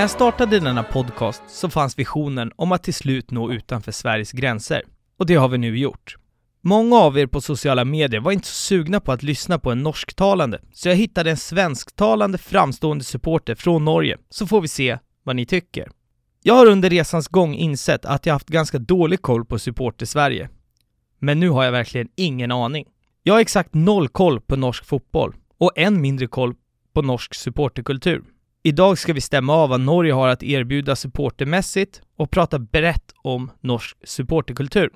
När jag startade denna podcast så fanns visionen om att till slut nå utanför Sveriges gränser. Och det har vi nu gjort. Många av er på sociala medier var inte så sugna på att lyssna på en norsktalande, så jag hittade en svensktalande framstående supporter från Norge, så får vi se vad ni tycker. Jag har under resans gång insett att jag haft ganska dålig koll på supporter Sverige. Men nu har jag verkligen ingen aning. Jag har exakt noll koll på norsk fotboll och än mindre koll på norsk supporterkultur. Idag ska vi stämma av vad Norge har att erbjuda supportermässigt och prata brett om norsk supporterkultur.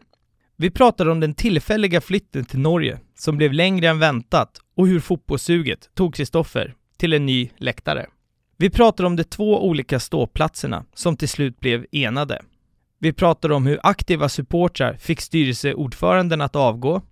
Vi pratar om den tillfälliga flytten till Norge som blev längre än väntat och hur fotbollssuget tog Kristoffer till en ny läktare. Vi pratar om de två olika ståplatserna som till slut blev enade. Vi pratar om hur aktiva supportrar fick styrelseordföranden att avgå.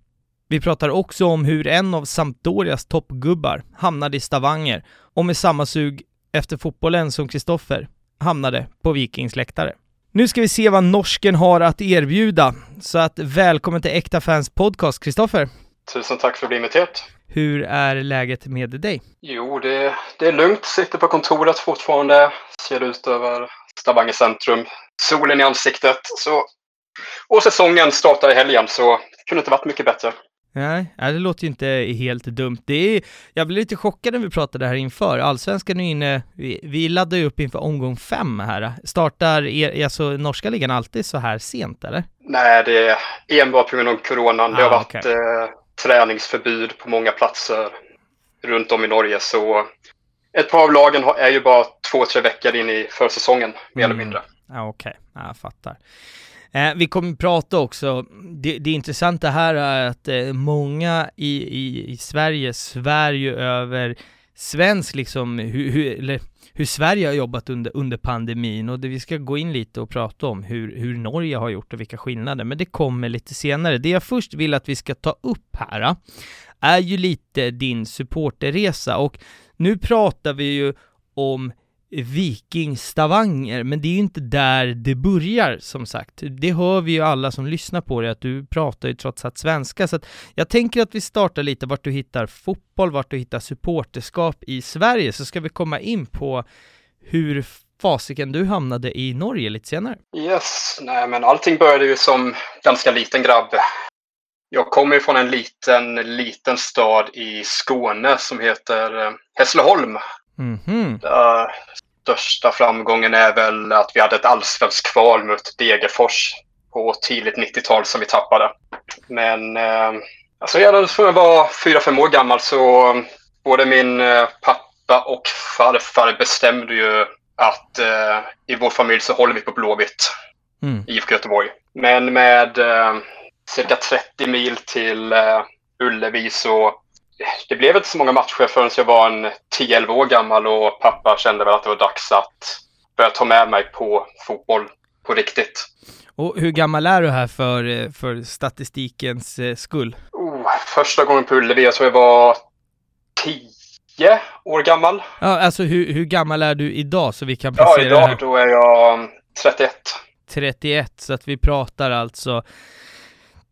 Vi pratar också om hur en av Sampdorias toppgubbar hamnade i Stavanger och med samma sug efter fotbollen som Kristoffer hamnade på Vikings läktare. Nu ska vi se vad norsken har att erbjuda, så att välkommen till Äkta Fans Podcast, Kristoffer. Tusen tack för att bli inviterad. Hur är läget med dig? Jo, det, det är lugnt. Sitter på kontoret fortfarande. Ser ut över Stavanger centrum. Solen i ansiktet. Så, och säsongen startar i helgen, så det kunde inte varit mycket bättre. Nej, det låter ju inte helt dumt. Det är, jag blev lite chockad när vi pratade här inför. Allsvenskan är inne, vi, vi laddar ju upp inför omgång fem här. Startar er, alltså norska ligan alltid så här sent eller? Nej, det är enbart på grund av coronan. Ah, det har ah, varit okay. eh, träningsförbud på många platser runt om i Norge. Så ett par av lagen är ju bara två, tre veckor in i försäsongen, mer mm. eller mindre. Ja, Okej, okay. jag fattar. Eh, vi kommer prata också, det, det intressanta här är att eh, många i, i, i Sverige svär ju över svensk liksom, hur, hur, eller, hur Sverige har jobbat under, under pandemin. Och det, vi ska gå in lite och prata om hur, hur Norge har gjort och vilka skillnader, men det kommer lite senare. Det jag först vill att vi ska ta upp här eh, är ju lite din supporterresa. Och nu pratar vi ju om Viking Stavanger, men det är ju inte där det börjar som sagt. Det hör vi ju alla som lyssnar på dig, att du pratar ju trots allt svenska, så att jag tänker att vi startar lite vart du hittar fotboll, vart du hittar supporterskap i Sverige, så ska vi komma in på hur fasiken du hamnade i Norge lite senare. Yes, nej men allting började ju som ganska liten grabb. Jag kommer ju från en liten, liten stad i Skåne som heter eh, Hässleholm. Mm -hmm största framgången är väl att vi hade ett allsvenskt kval mot Degerfors på tidigt 90-tal som vi tappade. Men eh, alltså redan från jag var fyra fem år gammal så både min eh, pappa och farfar bestämde ju att eh, i vår familj så håller vi på Blåvitt, mm. IFK Göteborg. Men med eh, cirka 30 mil till eh, Ullevi så det blev inte så många matcher förrän jag var en 10-11 år gammal och pappa kände väl att det var dags att börja ta med mig på fotboll på riktigt. Och hur gammal är du här för, för statistikens eh, skull? Oh, första gången på Ullevi, jag tror jag var 10 år gammal. Ja, alltså hur, hur gammal är du idag så vi kan placera Ja, idag här? då är jag 31. 31, så att vi pratar alltså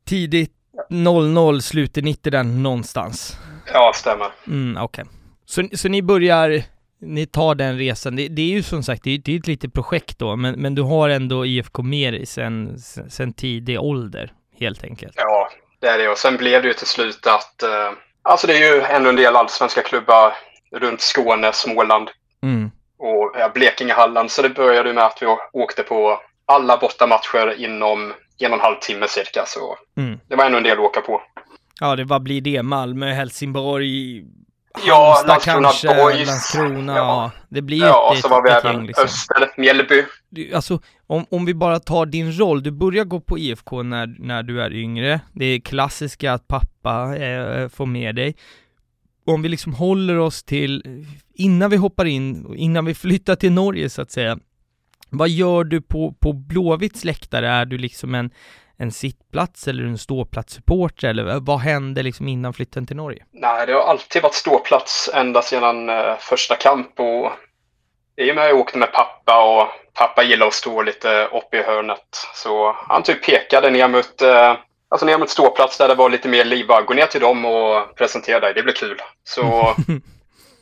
tidigt 00, slutet 90 där någonstans. Ja, stämmer. Mm, okej. Okay. Så, så ni börjar, ni tar den resan. Det, det är ju som sagt, det är, det är ett litet projekt då, men, men du har ändå IFK med dig sen, sen, tidig ålder, helt enkelt. Ja, det är det. Och sen blev det ju till slut att, eh, alltså det är ju ännu en del allsvenska klubbar runt Skåne, Småland mm. och ja, Blekinge, Halland. Så det började med att vi åkte på alla bortamatcher inom en och en halv timme cirka. Så mm. det var ännu en del att åka på. Ja, det, vad blir det? Malmö, Helsingborg, Ja, Landskrona kanske, Boys. Landskrona, ja. Det blir ja, ett, och så var vi även liksom. Öster, Mjällby. Alltså, om, om vi bara tar din roll, du börjar gå på IFK när, när du är yngre. Det är klassiska att pappa eh, får med dig. Om vi liksom håller oss till, innan vi hoppar in, innan vi flyttar till Norge så att säga. Vad gör du på, på Blåvitts läktare? Är du liksom en en sittplats eller en ståplatssupporter eller vad hände liksom innan flytten till Norge? Nej, det har alltid varit ståplats ända sedan eh, första kamp och i och med att jag åkte med pappa och pappa gillar att stå lite uppe i hörnet så han typ pekade ner mot, eh, alltså ner mot ståplats där det var lite mer liv. Gå ner till dem och presentera dig, det blir kul. Så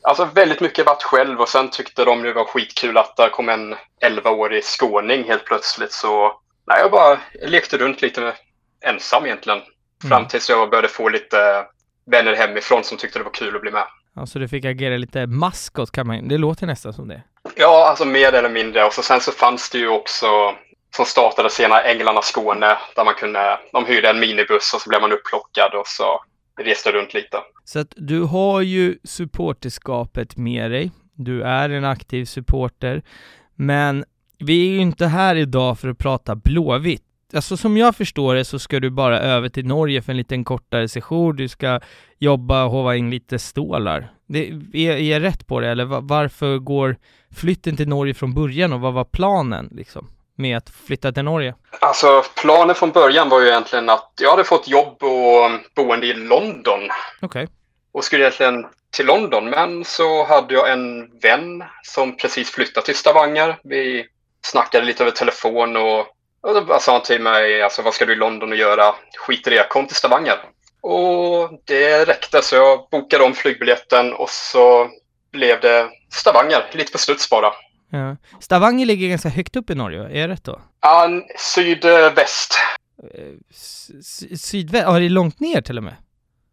Alltså väldigt mycket varit själv och sen tyckte de det var skitkul att det kom en 11-årig skåning helt plötsligt. Så nej, jag bara lekte runt lite ensam egentligen. Fram Mm. tills jag började få lite vänner hemifrån som tyckte det var kul att bli med. Alltså du fick agera lite maskot kan man Det låter nästan som det. Ja, alltså mer eller mindre. Och så, sen så fanns det ju också som startade senare Änglarna Skåne där man kunde, de hyrde en minibuss och så blev man upplockad och så reste runt lite. Så att du har ju supporterskapet med dig. Du är en aktiv supporter. Men vi är ju inte här idag för att prata Blåvitt. Alltså som jag förstår det så ska du bara över till Norge för en liten kortare session. Du ska jobba och hova in lite stålar. Det, är, är jag rätt på det eller va- varför går flytten till Norge från början och vad var planen liksom? Med att flytta till Norge? Alltså planen från början var ju egentligen att jag hade fått jobb och boende i London Okej. och skulle egentligen till London. Men så hade jag en vän som precis flyttat till Stavanger. Vi snackade lite över telefon och, och då sa han till mig, alltså vad ska du i London och göra? Skit i det, kom till Stavanger. Och det räckte så jag bokade om flygbiljetten och så blev det Stavanger, lite på studs bara. Ja. Stavanger ligger ganska högt upp i Norge, är det rätt då? Ja, sydväst. Eh, Sydväst, ja det är långt ner till och med.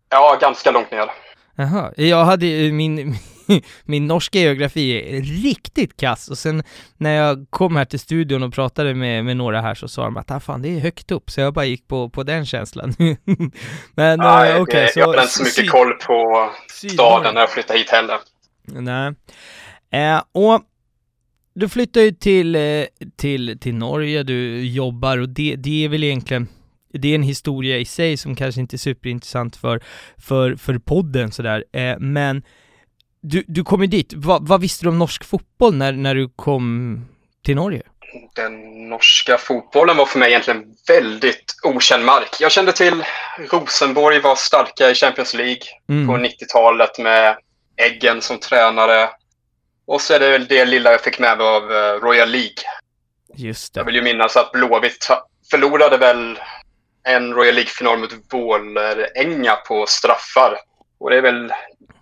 Ja, ganska långt ner. Jaha, jag hade min, min norska geografi är riktigt kass och sen när jag kom här till studion och pratade med, med några här så sa de att ah, fan det är högt upp, så jag bara gick på, på den känslan. Men eh, okej, så... jag hade inte så mycket syd- koll på staden när jag flyttade hit heller. Nej. Eh, och du flyttar ju till, eh, till, till Norge, du jobbar och det, det är väl egentligen det är en historia i sig som kanske inte är superintressant för, för, för podden sådär, eh, men du, du kom ju dit, Va, vad visste du om norsk fotboll när, när du kom till Norge? Den norska fotbollen var för mig egentligen väldigt okänd mark. Jag kände till Rosenborg var starka i Champions League Mm. på 90-talet med Eggen som tränare. Och så är det väl det lilla jag fick med mig av eh, Royal League. Just Jag det. vill ju minnas att Blåvitt förlorade väl en Royal League-final mot Vålerenga på straffar. Och det är väl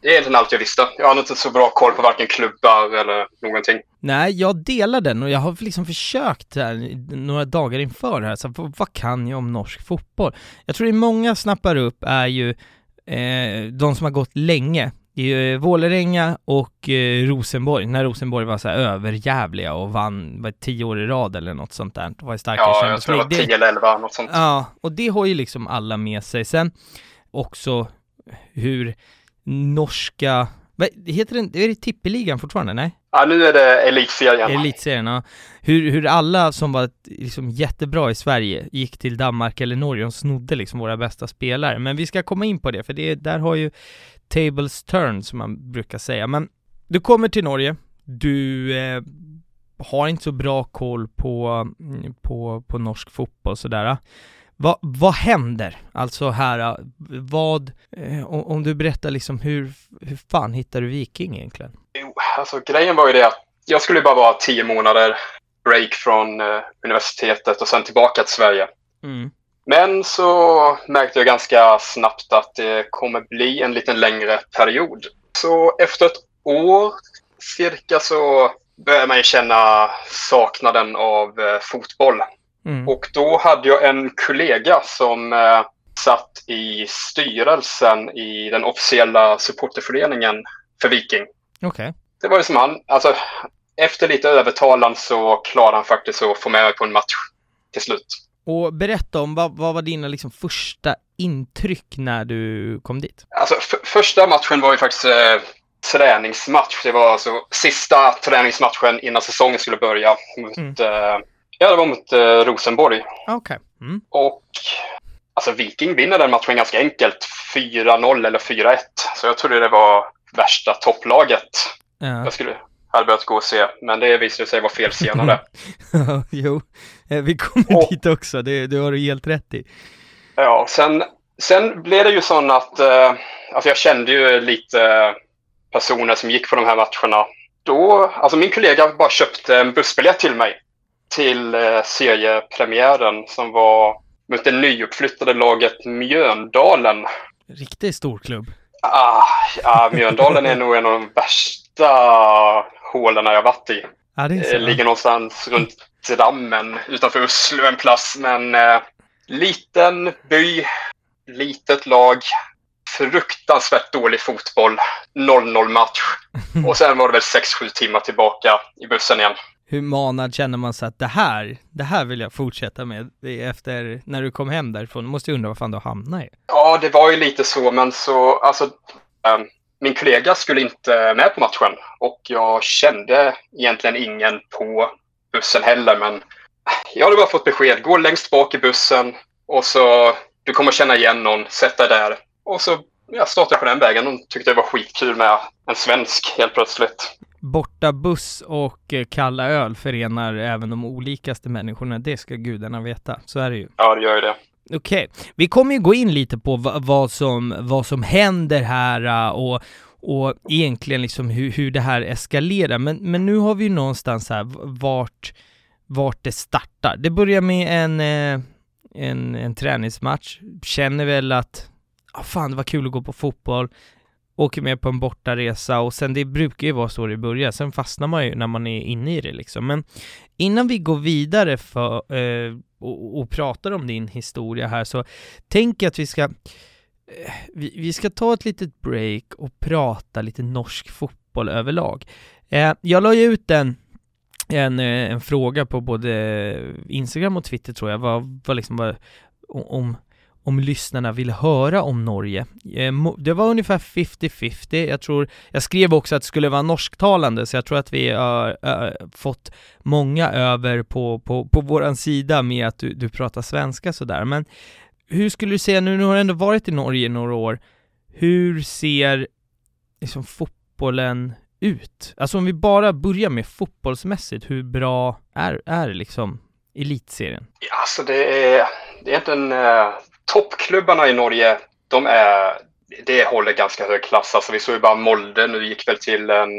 det är egentligen allt jag visste. Jag hade inte så bra koll på varken klubbar eller någonting. Nej, jag delar den och jag har liksom försökt här, några dagar inför här, så vad, vad kan jag om norsk fotboll? Jag tror det många snappar upp är ju eh, de som har gått länge. Det är ju Vålerenga och eh, Rosenborg, när Rosenborg var så här överjävliga och vann var tio år i rad eller något sånt där. Det var starka i Ja, jag tror det var. 10 eller 11, något sånt. Ja, och det har ju liksom alla med sig. Sen också hur norska, vad heter den, är det tippeligan fortfarande? Nej? Ja, nu är det elitserien. Elitserien, ja. Hur, hur alla som var liksom jättebra i Sverige gick till Danmark eller Norge och snodde liksom våra bästa spelare. Men vi ska komma in på det, för det, där har ju tables turn som man brukar säga. Men du kommer till Norge, du eh, har inte så bra koll på, mm, på, på norsk fotboll sådär. Va, vad händer? Alltså här, eh, vad, eh, om, om du berättar liksom hur, hur fan hittar du Viking egentligen? Jo, alltså grejen var ju det att jag skulle bara vara tio månader break från eh, universitetet och sen tillbaka till Sverige. Mm. Men så märkte jag ganska snabbt att det kommer bli en lite längre period. Så efter ett år cirka så börjar man känna saknaden av eh, fotboll. Mm. Och då hade jag en kollega som eh, satt i styrelsen i den officiella supporterföreningen för Viking. Okej. Det var ju som han, alltså efter lite övertalan så klarade han faktiskt att få med mig på en match till slut. Och berätta om, vad, vad var dina liksom första intryck när du kom dit? Alltså första matchen var ju faktiskt eh, träningsmatch. Det var alltså sista träningsmatchen innan säsongen skulle börja. Mot, Mm. eh, ja, det var mot eh, Rosenborg. Okej. Mm. Och alltså Viking vinner den matchen ganska enkelt. 4-0 eller 4-1. Så jag trodde det var värsta topplaget. Ja. Jag skulle hade börjat gå och se, men det visade sig vara fel senare. jo, vi kommer Och- dit också, det, det har du helt rätt i. Ja, sen, sen blev det ju så att eh, alltså jag kände ju lite personer som gick på de här matcherna. Då, alltså min kollega bara köpte en bussbiljett till mig till eh, seriepremiären som var mot det nyuppflyttade laget Mjöndalen. Riktigt stor klubb. Ah, ja, Mjöndalen är nog en av de värsta hålen jag varit i. Ja, det. Eh, ligger någonstans runt Drammen utanför Oslo en plats. Men eh, liten by, litet lag, fruktansvärt dålig fotboll, 0-0 match. Och sen var det väl 6-7 timmar tillbaka i bussen igen. Hur manad känner man sig att det här, det här vill jag fortsätta med efter, när du kom hem därifrån? Du måste ju undra vad fan du hamnade i. Ja, det var ju lite så, men så, alltså, ähm, min kollega skulle inte med på matchen och jag kände egentligen ingen på bussen heller, men jag hade bara fått besked. Gå längst bak i bussen och så du kommer känna igen någon, sätt dig där. Och så jag startade på den vägen och tyckte det var skitkul med en svensk helt plötsligt. Borta buss och eh, kalla öl förenar även de olikaste människorna, det ska gudarna veta. Så är det ju. Ja, det gör ju det. Okej, okay. vi kommer ju gå in lite på vad som, vad som händer här äh, och, och egentligen liksom hur, hur det här eskalerar. Men, men nu har vi ju någonstans här vart, vart det startar. Det börjar med en, eh, en, en träningsmatch, känner väl att ah, fan det var kul att gå på fotboll, åker med på en bortaresa och sen det brukar ju vara så det börjar, sen fastnar man ju när man är inne i det liksom. Men innan vi går vidare för, eh, och, och, pratar om din historia här så tänker jag att vi ska Eh, vi, vi, ska ta ett litet break och prata lite norsk fotboll överlag. Eh, jag la ju ut en en, eh, en fråga på både Instagram och Twitter tror jag, vad, vad liksom var, om om lyssnarna vill höra om Norge. Eh, det var ungefär 50-50, jag tror, jag skrev också att det skulle vara norsktalande, så jag tror att vi har äh, fått många över på, på, på våran sida med att du, du pratar svenska sådär, men hur skulle du säga, nu, nu har du ändå varit i Norge i några år, hur ser liksom fotbollen ut? Alltså om vi bara börjar med fotbollsmässigt, hur bra är, är liksom elitserien? Ja, alltså det är, det är egentligen eh, toppklubbarna i Norge, de är, det håller ganska hög klass. Alltså vi såg ju bara Molde nu gick väl till en,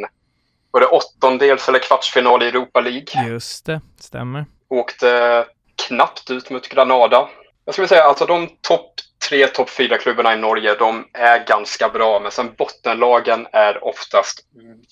var det åttondels eller kvartsfinal i Europa League? Just det, stämmer. Åkte knappt ut mot Granada. Jag skulle säga alltså de topp tre, topp fyra klubbarna i Norge, de är ganska bra, men sen bottenlagen är oftast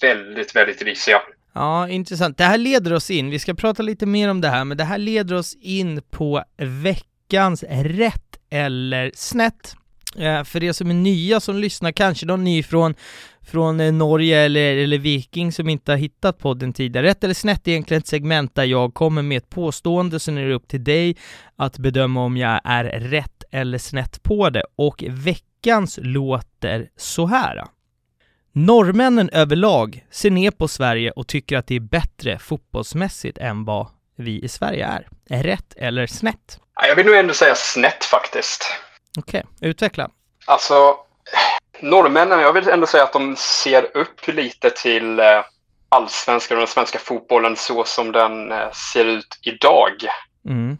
väldigt, väldigt risiga. Ja, intressant. Det här leder oss in, vi ska prata lite mer om det här, men det här leder oss in på veckans rätt eller snett. Eh, för er som är nya som lyssnar, kanske någon ny från, från eh, Norge eller, eller Viking som inte har hittat podden tidigare. Rätt eller snett är egentligen ett segment där jag kommer med ett påstående, sen är det upp till dig att bedöma om jag är rätt eller snett på det. Och veckans låter så här. Norrmännen överlag ser ner på Sverige och tycker att det är bättre fotbollsmässigt än vad vi i Sverige är. Rätt eller snett? Jag vill nog ändå säga snett faktiskt. Okej, okay. utveckla. Alltså, norrmännen, jag vill ändå säga att de ser upp lite till eh, allsvenskan och den svenska fotbollen så som den eh, ser ut idag. Mm.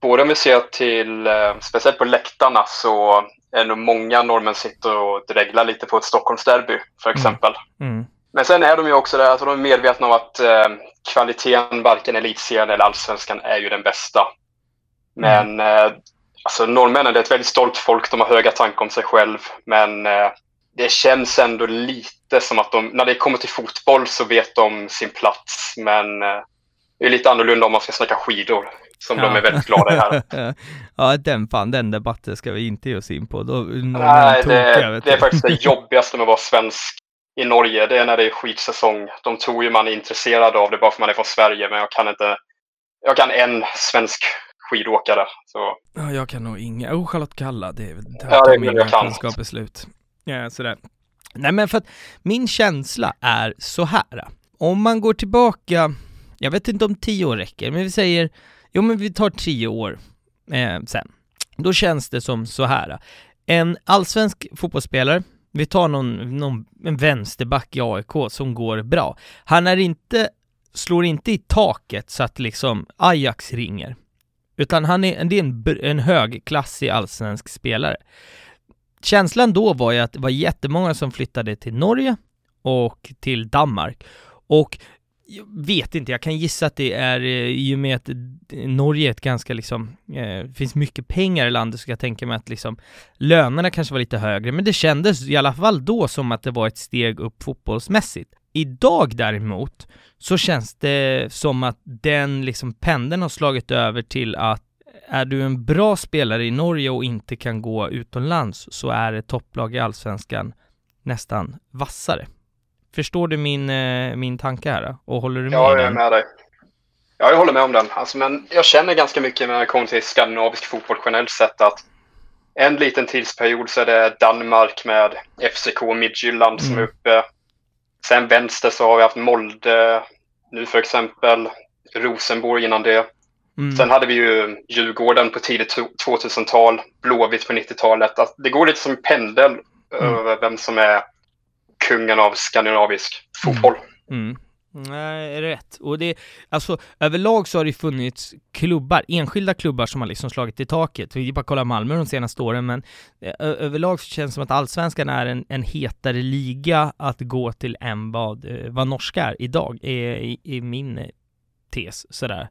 Både om vi ser till, eh, speciellt på läktarna, så är nog många norrmän sitter och dreglar lite på ett Stockholmsderby, för mm. exempel. Mm. Mm. Men sen är de ju också där, alltså de är medvetna om att eh, kvaliteten varken elitserien eller allsvenskan är ju den bästa. Men mm. eh, alltså norrmännen är ett väldigt stolt folk, de har höga tankar om sig själv. Men eh, det känns ändå lite som att de, när det kommer till fotboll så vet de sin plats. Men eh, det är lite annorlunda om man ska snacka skidor, som ja. de är väldigt glada i här. ja, den fan, den debatten ska vi inte ge oss in på. Då, Nej, det, det är faktiskt det jobbigaste med att vara svensk i Norge, det är när det är skidsäsong. De tror ju man är intresserad av det bara för man är från Sverige, men jag kan inte. Jag kan en svensk skidåkare. Så. Ja, jag kan nog inga. Oh, Charlotte Kalla, det, det ja, det är mina jag kunskaper slut. Ja, sådär. Nej, men för att min känsla är så här. Om man går tillbaka, jag vet inte om tio år räcker, men vi säger, jo men vi tar tio år eh, sen. Då känns det som så här. En allsvensk fotbollsspelare vi tar någon, någon en vänsterback i AIK som går bra. Han är inte, slår inte i taket så att liksom Ajax ringer. Utan han är, det är en, en högklassig allsvensk spelare. Känslan då var ju att det var jättemånga som flyttade till Norge och till Danmark. Och jag vet inte, jag kan gissa att det är eh, i och med att Norge är ett ganska liksom, eh, finns mycket pengar i landet så jag tänker mig att liksom lönerna kanske var lite högre, men det kändes i alla fall då som att det var ett steg upp fotbollsmässigt. Idag däremot så känns det som att den liksom pendeln har slagit över till att är du en bra spelare i Norge och inte kan gå utomlands så är ett topplag i Allsvenskan nästan vassare. Förstår du min, eh, min tanke här och håller du med? Ja, jag är med dig. Ja, jag håller med om den. Alltså, men jag känner ganska mycket när det kommer till skandinavisk fotboll generellt sett att en liten tidsperiod så är det Danmark med FCK och Midtjylland som mm. är uppe. Sen vänster så har vi haft Molde nu för exempel. Rosenborg innan det. Mm. Sen hade vi ju Djurgården på tidigt 2000-tal, Blåvitt på 90-talet. Alltså, det går lite som pendel mm. över vem som är kungen av skandinavisk fotboll. Mm. Nej, rätt. Och det, alltså överlag så har det funnits klubbar, enskilda klubbar som har liksom slagit i taket. Vi bara kolla Malmö de senaste åren, men eh, överlag så känns det som att allsvenskan är en, en hetare liga att gå till än vad, eh, vad norska är idag, är, är min eh, tes sådär.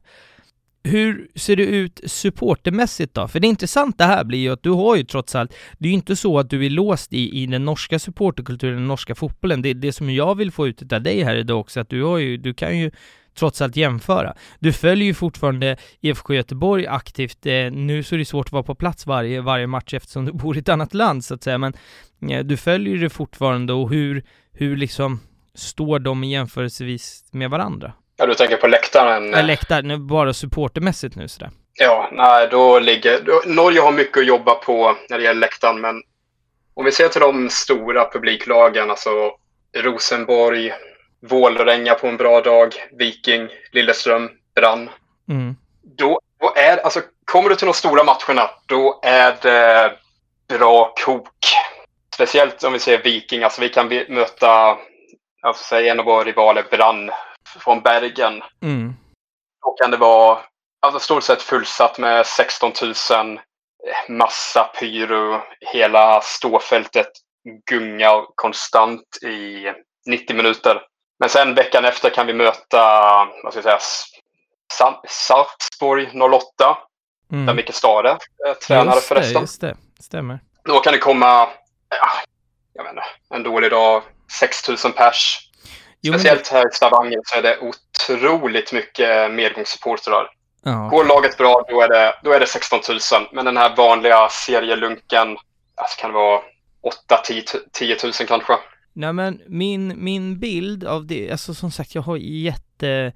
Hur ser det ut supportermässigt då? För det intressanta här blir ju att du har ju trots allt, det är ju inte så att du är låst i, i den norska supporterkulturen, den norska fotbollen. Det, det som jag vill få ut av dig här idag också, att du har ju, du kan ju trots allt jämföra. Du följer ju fortfarande IFK Göteborg aktivt. Eh, nu så är det svårt att vara på plats varje, varje match eftersom du bor i ett annat land så att säga, men eh, du följer det fortfarande och hur, hur liksom står de jämförelsevis med varandra? Ja, du tänker på läktaren? Ja, läktaren, bara supportermässigt nu sådär. Ja, nej, då ligger... Då, Norge har mycket att jobba på när det gäller läktaren, men om vi ser till de stora publiklagen, alltså Rosenborg, Vålerenga på en bra dag, Viking, Lilleström, Brann. Mm. Då, då är, alltså, kommer du till de stora matcherna, då är det bra kok. Speciellt om vi ser Viking, alltså vi kan möta, alltså säg en av våra rivaler, Brann, från Bergen. Mm. Då kan det vara alltså, stort sett fullsatt med 16 000, massa pyro, hela ståfältet gungar konstant i 90 minuter. Men sen veckan efter kan vi möta vad ska jag säga, Sarpsborg 08. Mm. Där Micke Stade är tränare just förresten. Just det, stämmer. Då kan det komma, ja, jag vet inte, en dålig dag, 6000 pers. Jo, Speciellt här i Stavanger så är det otroligt mycket medgångssupportrar. Ja. Går laget bra, då är, det, då är det 16 000. Men den här vanliga serielunken, alltså kan det vara 8-10 000 kanske. Nej men min, min bild av det, alltså som sagt jag har jätte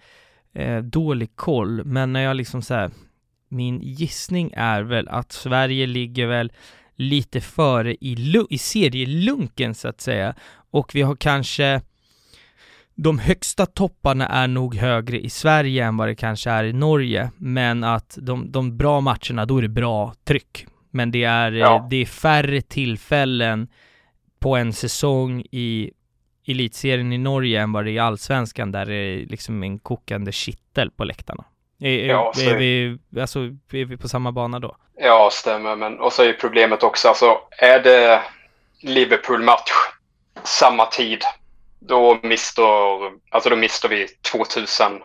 eh, dålig koll, men när jag liksom så här, min gissning är väl att Sverige ligger väl lite före i, i serielunken så att säga. Och vi har kanske de högsta topparna är nog högre i Sverige än vad det kanske är i Norge, men att de, de bra matcherna, då är det bra tryck. Men det är, ja. det är färre tillfällen på en säsong i elitserien i Norge än vad det är i allsvenskan där det är liksom en kokande kittel på läktarna. Är, ja, är, är vi, alltså, är vi på samma bana då? Ja, stämmer. Men, och så är problemet också, alltså är det Liverpool-match samma tid då mister, alltså då mister vi 2000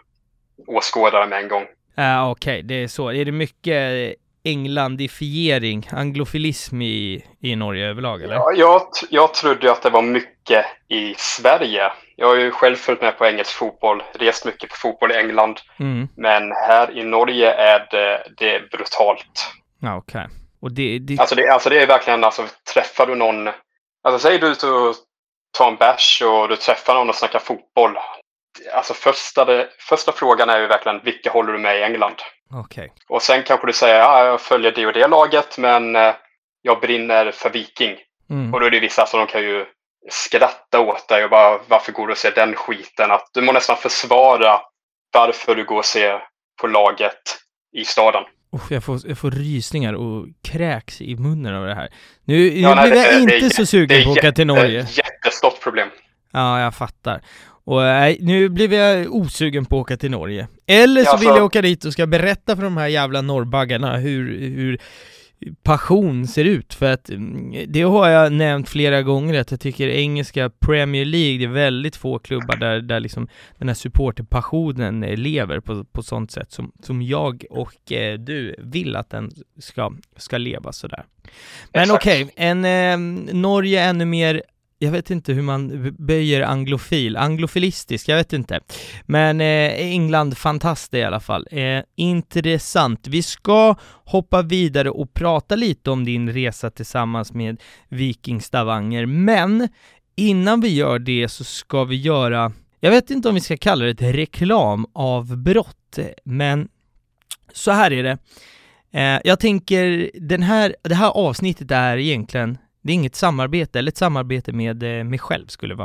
åskådare med en gång. Ja, uh, okej, okay. det är så. Är det mycket englandifiering, anglofilism i, i Norge överlag eller? Ja, jag, jag trodde att det var mycket i Sverige. Jag har ju själv följt med på engelsk fotboll, rest mycket på fotboll i England. Mm. Men här i Norge är det, det är brutalt. Ja, okej. Okay. Och det, det... Alltså, det, alltså det är verkligen, alltså träffar du någon, alltså säger du ut och ta en bärs och du träffar någon och snackar fotboll. Alltså första, det, första frågan är ju verkligen vilka håller du med i England? Okay. Och sen kanske du säger ja, jag följer det och det laget men eh, jag brinner för Viking. Mm. Och då är det vissa som de kan ju skratta åt dig och bara varför går du och ser den skiten? Att du må nästan försvara varför du går och ser på laget i staden. Oh, jag, får, jag får rysningar och kräks i munnen av det här. Nu, ja, nu blir jag inte det, så sugen på att åka till Norge. Det är ett jättestort problem. Ja, jag fattar. Och nej, nu blev jag osugen på att åka till Norge. Eller så ja, vill jag åka dit och ska berätta för de här jävla norrbaggarna hur, hur passion ser ut. För att mm, det har jag nämnt flera gånger att jag tycker engelska Premier League, det är väldigt få klubbar där, där liksom den här supporterpassionen lever på, på sånt sätt som, som jag och eh, du vill att den ska, ska leva sådär. Men okej, okay, en eh, Norge ännu mer jag vet inte hur man böjer anglofil, anglofilistisk, jag vet inte. Men eh, England, fantastiskt i alla fall. Eh, intressant. Vi ska hoppa vidare och prata lite om din resa tillsammans med Viking Stavanger, men innan vi gör det så ska vi göra, jag vet inte om vi ska kalla det ett reklamavbrott, men så här är det. Eh, jag tänker, den här, det här avsnittet är egentligen det är inget samarbete, eller ett samarbete med eh, mig själv skulle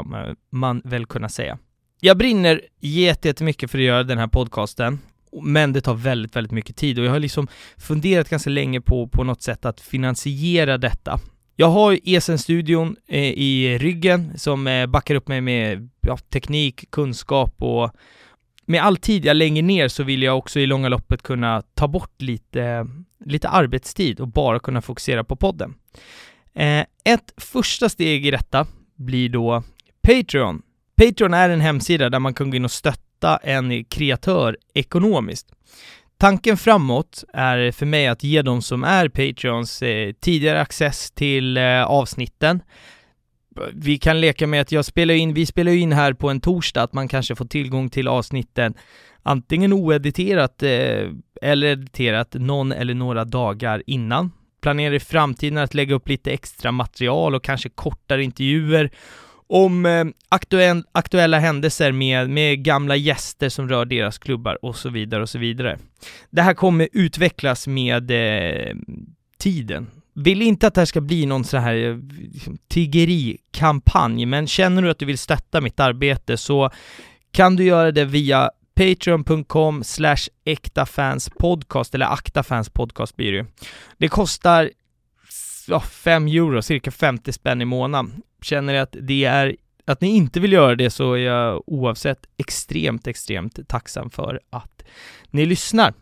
man väl kunna säga. Jag brinner jättemycket för att göra den här podcasten, men det tar väldigt, väldigt mycket tid och jag har liksom funderat ganska länge på, på något sätt att finansiera detta. Jag har ESN-studion eh, i ryggen som eh, backar upp mig med ja, teknik, kunskap och med all tid jag lägger ner så vill jag också i långa loppet kunna ta bort lite, lite arbetstid och bara kunna fokusera på podden. Eh, ett första steg i detta blir då Patreon. Patreon är en hemsida där man kan gå in och stötta en kreatör ekonomiskt. Tanken framåt är för mig att ge de som är Patreons eh, tidigare access till eh, avsnitten. Vi kan leka med att jag spelar in, vi spelar in här på en torsdag, att man kanske får tillgång till avsnitten antingen oediterat eh, eller editerat någon eller några dagar innan planerar i framtiden att lägga upp lite extra material och kanske kortare intervjuer om eh, aktuell, aktuella händelser med, med gamla gäster som rör deras klubbar och så vidare och så vidare. Det här kommer utvecklas med eh, tiden. Vill inte att det här ska bli någon sån här eh, liksom, tiggerikampanj, men känner du att du vill stötta mitt arbete så kan du göra det via patreon.com slash äktafanspodcast, eller aktafanspodcast blir det Det kostar ja, 5 euro, cirka 50 spänn i månaden. Känner ni att det är att ni inte vill göra det så är jag oavsett extremt, extremt tacksam för att ni lyssnar.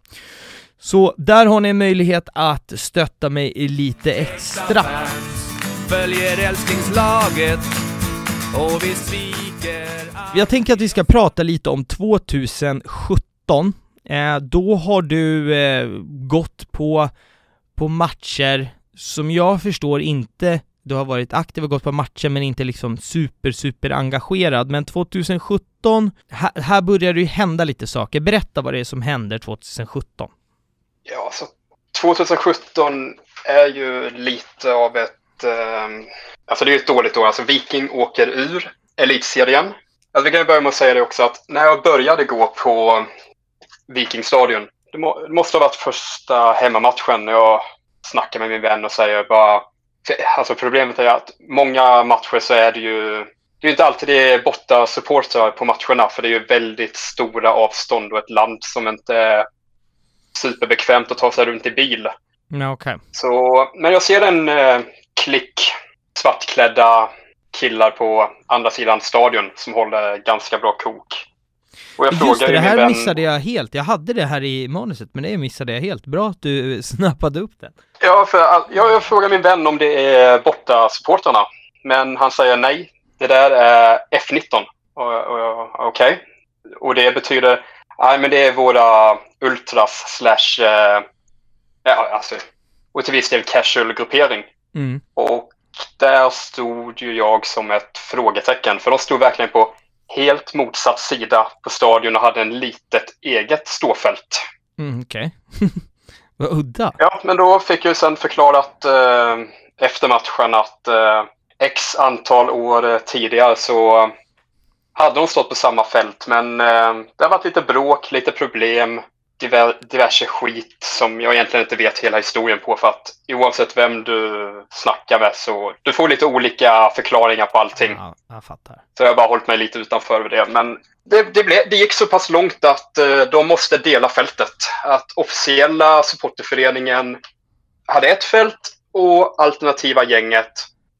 Så där har ni en möjlighet att stötta mig lite extra. Följer älsklingslaget och vi jag tänker att vi ska prata lite om 2017. Eh, då har du eh, gått på, på matcher som jag förstår inte du har varit aktiv och gått på matcher men inte liksom super, super engagerad. Men 2017, här, här börjar det ju hända lite saker. Berätta vad det är som händer 2017. Ja, alltså 2017 är ju lite av ett... Eh, alltså det är ju ett dåligt år. Alltså Viking åker ur elitserien. Alltså vi kan börja med att säga det också att när jag började gå på Vikingstadion, det, må, det måste ha varit första hemmamatchen när jag snackar med min vän och säger bara... Alltså problemet är att många matcher så är det ju... Det är inte alltid det är borta supportrar på matcherna för det är ju väldigt stora avstånd och ett land som inte är superbekvämt att ta sig runt i bil. Ja, okay. Så, men jag ser en eh, klick svartklädda killar på andra sidan stadion som håller ganska bra kok. Och jag Just det, det här vän... missade jag helt. Jag hade det här i manuset, men det missade jag helt. Bra att du snappade upp det. Ja, för jag, jag frågar min vän om det är borta supporterna Men han säger nej. Det där är F19. Okej. Okay. Och det betyder, nej men det är våra ultras slash, eh, ja alltså, och till viss del casual gruppering. Mm. Och där stod ju jag som ett frågetecken. För de stod verkligen på helt motsatt sida på stadion och hade en litet eget ståfält. Mm, Okej. Okay. Vad udda. Ja, men då fick jag sen förklarat eh, efter matchen att eh, x antal år tidigare så hade de stått på samma fält. Men eh, det har varit lite bråk, lite problem diverse skit som jag egentligen inte vet hela historien på för att oavsett vem du snackar med så du får lite olika förklaringar på allting. Ja, jag fattar. Så jag har bara hållit mig lite utanför det. Men det, det, blev, det gick så pass långt att uh, de måste dela fältet. Att officiella supporterföreningen hade ett fält och alternativa gänget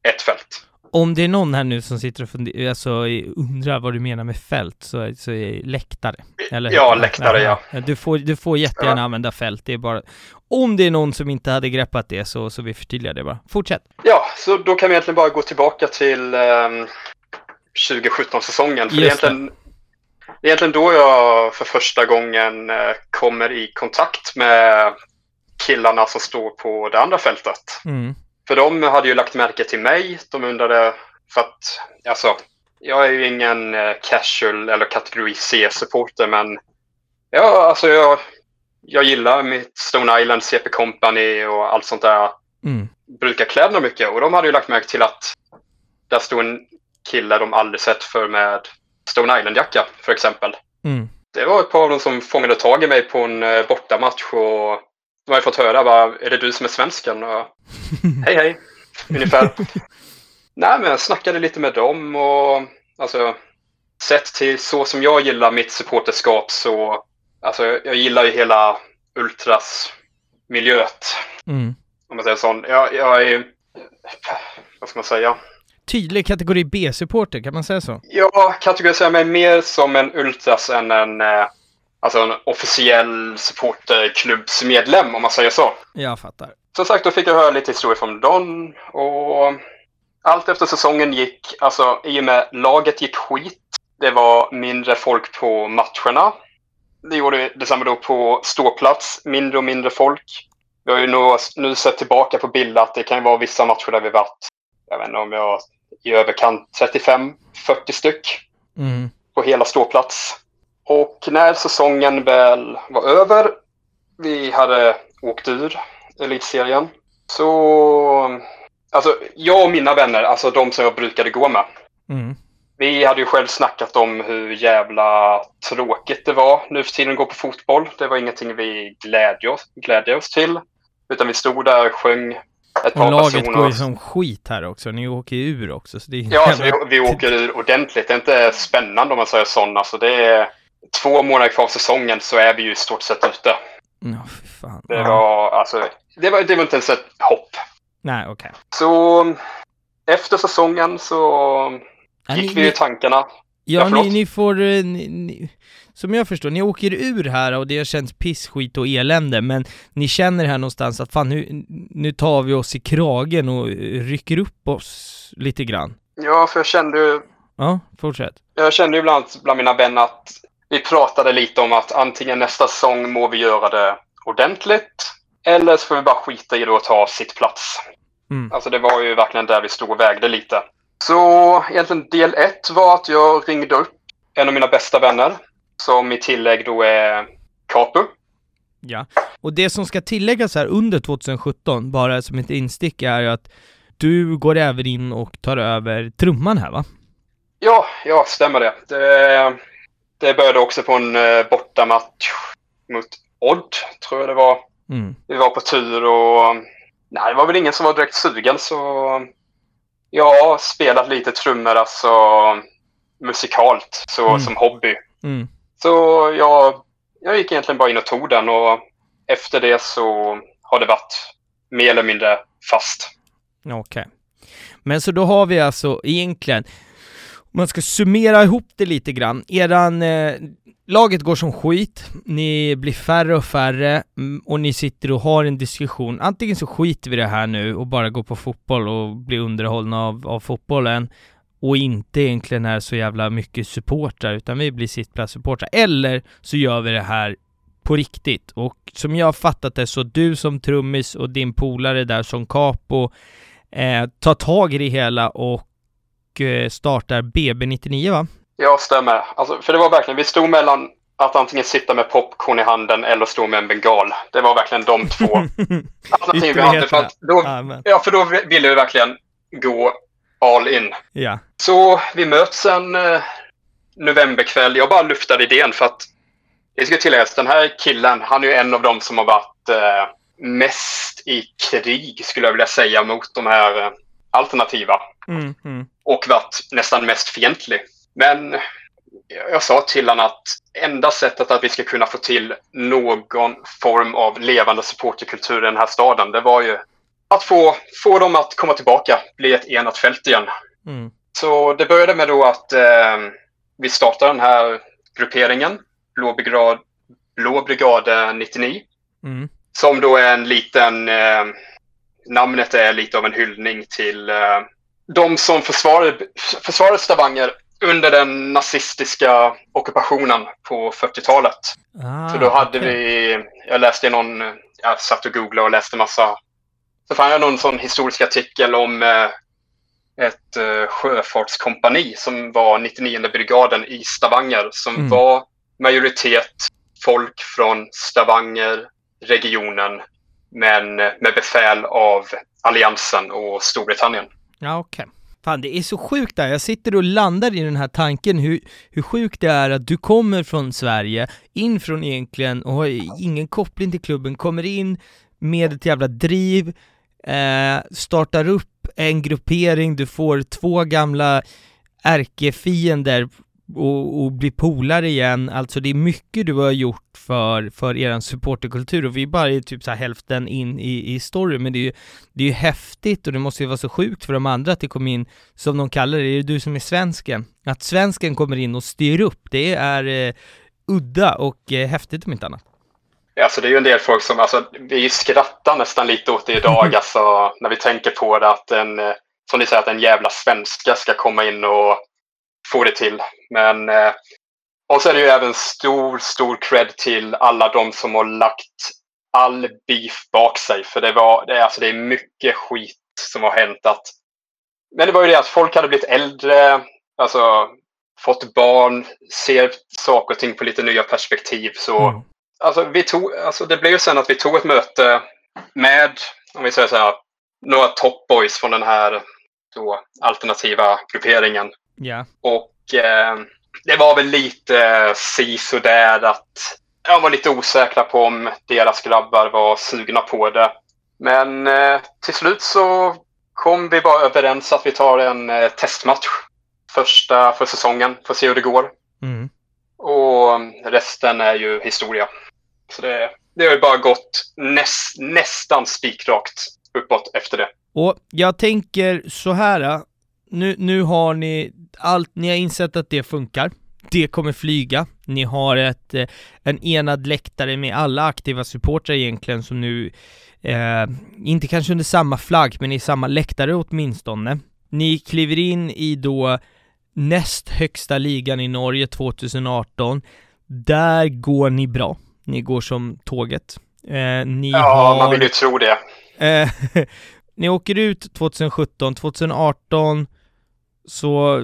ett fält. Om det är någon här nu som sitter och funder, alltså, undrar vad du menar med fält så, så är läktare. Eller? Ja, läktare ja. Du får, du får jättegärna ja. använda fält, det är bara om det är någon som inte hade greppat det så, så vi förtydligar det bara. Fortsätt! Ja, så då kan vi egentligen bara gå tillbaka till um, 2017-säsongen. För Just det. det är egentligen då jag för första gången uh, kommer i kontakt med killarna som står på det andra fältet. Mm. För de hade ju lagt märke till mig. De undrade, för att alltså, jag är ju ingen uh, casual eller kategori C-supporter, men ja, alltså jag, jag gillar mitt Stone Island, CP Company och allt sånt där. Mm. Brukar kläderna mycket och de hade ju lagt märke till att där stod en kille de aldrig sett för med Stone Island-jacka för exempel. Mm. Det var ett par av dem som fångade tag i mig på en uh, bortamatch och de har ju fått höra bara, är det du som är svensken? Och, hej hej, ungefär. Nej men jag snackade lite med dem och alltså sett till så som jag gillar mitt supporterskap så alltså jag gillar ju hela ultras-miljöet. Mm. Om man säger så. Jag, jag är, vad ska man säga? Tydlig kategori B-supporter, kan man säga så? Jag kategoriserar mig mer som en ultras än en, eh, alltså en officiell supporterklubbsmedlem, om man säger så. Jag fattar. Som sagt, då fick jag höra lite historier från Don och allt efter säsongen gick, alltså i och med laget gick skit. Det var mindre folk på matcherna. Det gjorde detsamma då på ståplats, mindre och mindre folk. Vi har ju nu, nu sett tillbaka på bilder att det kan vara vissa matcher där vi varit, jag vet inte om jag i överkant 35-40 styck mm. på hela ståplats. Och när säsongen väl var över, vi hade åkt ur elitserien, så Alltså, jag och mina vänner, alltså de som jag brukade gå med. Mm. Vi hade ju själv snackat om hur jävla tråkigt det var nu för tiden att gå på fotboll. Det var ingenting vi glädde oss, glädde oss till. Utan vi stod där, sjöng ett och laget personer. går ju som skit här också. Ni åker ju ur också. Så det är ja, alltså, vi, vi åker ur ordentligt. Det är inte spännande om man säger så. Alltså, det är två månader kvar av säsongen så är vi ju i stort sett ute. Ja, fy fan. Det var, alltså, det var, det var inte ens ett hopp. Nej, okej. Okay. Så efter säsongen så gick ni, vi i tankarna. Ja, ja ni, ni, får, eh, ni, som jag förstår, ni åker ur här och det har känts piss, skit och elände, men ni känner här någonstans att fan nu, nu tar vi oss i kragen och rycker upp oss lite grann. Ja, för jag kände ju... Ja, fortsätt. Jag kände ju bland, bland mina vänner att vi pratade lite om att antingen nästa säsong må vi göra det ordentligt, eller så får vi bara skita i det och ta sitt plats. Mm. Alltså det var ju verkligen där vi stod och vägde lite. Så egentligen del ett var att jag ringde upp en av mina bästa vänner som i tillägg då är Capu. Ja, och det som ska tilläggas här under 2017, bara som ett instick, är att du går även in och tar över trumman här va? Ja, ja, stämmer det. Det, det började också på en eh, bortamatch mot Odd, tror jag det var. Mm. Vi var på tur och nej, det var väl ingen som var direkt sugen så jag har spelat lite trummor alltså musikalt, så mm. som hobby. Mm. Så jag, jag gick egentligen bara in och tog den och efter det så har det varit mer eller mindre fast. Okej. Okay. Men så då har vi alltså egentligen, man ska summera ihop det lite grann, eran, eh, laget går som skit, ni blir färre och färre mm, och ni sitter och har en diskussion. Antingen så skiter vi det här nu och bara går på fotboll och blir underhållna av, av fotbollen och inte egentligen är så jävla mycket supportrar utan vi blir sittplatssupportrar. Eller så gör vi det här på riktigt. Och som jag har fattat det så du som trummis och din polare där som capo eh, tar tag i det hela och eh, startar BB99 va? Ja, stämmer. Alltså, för det var verkligen, vi stod mellan att antingen sitta med popcorn i handen eller stå med en bengal. Det var verkligen de två alternativen vi hade. För att då, ja, för då ville vi verkligen gå all in. Ja. Så vi möts en eh, novemberkväll. Jag bara luftade idén för att det ska tilläggas, den här killen, han är ju en av dem som har varit eh, mest i krig, skulle jag vilja säga, mot de här eh, alternativa. Mm, mm. Och varit nästan mest fientlig. Men jag sa till honom att enda sättet att vi ska kunna få till någon form av levande supporterkultur i den här staden, det var ju att få, få dem att komma tillbaka, bli ett enat fält igen. Mm. Så det började med då att eh, vi startade den här grupperingen, Blå brigad, Blå brigad 99. Mm. Som då är en liten, eh, namnet är lite av en hyllning till eh, de som försvarade, försvarade Stavanger under den nazistiska ockupationen på 40-talet. Ah, Så då hade okej. vi, jag läste någon, jag satt och googlade och läste massa. Så fann jag någon sån historisk artikel om eh, ett eh, sjöfartskompani som var 99 brigaden i Stavanger som Mm. var majoritet folk från Stavanger, regionen, men med befäl av alliansen och Storbritannien. Ja, okej. Fan, det är så sjukt där. Jag sitter och landar i den här tanken hur, hur sjukt det är att du kommer från Sverige, in från egentligen och har ingen koppling till klubben, kommer in med ett jävla driv, eh, startar upp en gruppering, du får två gamla ärkefiender och, och blir polare igen. Alltså det är mycket du har gjort för, för eran supporterkultur och vi är bara i typ så här hälften in i, i story, men det är ju det är ju häftigt och det måste ju vara så sjukt för de andra att det kommer in, som de kallar det, det är du som är svensken. Att svensken kommer in och styr upp, det är eh, udda och eh, häftigt om inte annat. Alltså det är ju en del folk som, alltså vi skrattar nästan lite åt det idag, alltså när vi tänker på det att en, eh, som ni säger, att en jävla svenska ska komma in och få det till. Men, eh, och så är det ju även stor, stor cred till alla de som har lagt all beef bak sig. För det var, det, är- alltså det är mycket skit som har hänt att, men det var ju det att folk hade blivit äldre, alltså fått barn, ser saker och ting på lite nya perspektiv. Så Mm. alltså, vi tog, alltså det blev ju sen att vi tog ett möte med, om vi säger så här, några top boys från den här då, alternativa grupperingen. Ja. Och eh, det var väl lite si där att jag var lite osäkra på om deras grabbar var sugna på det. Men eh, till slut så kom vi bara överens att vi tar en eh, testmatch första för säsongen. Får se hur det går. Mm. Och resten är ju historia. Så det, det har ju bara gått näs, nästan spikrakt uppåt efter det. Och jag tänker så här. Nu, nu har ni allt, ni har insett att det funkar. Det kommer flyga. Ni har ett, eh, en enad läktare med alla aktiva supportrar egentligen som nu, eh, inte kanske under samma flagg, men i samma läktare åtminstone. Ni kliver in i då näst högsta ligan i Norge 2018. Där går ni bra. Ni går som tåget. Eh, ni Ja, har... man vill ju tro det. Eh, ni åker ut 2017, 2018 så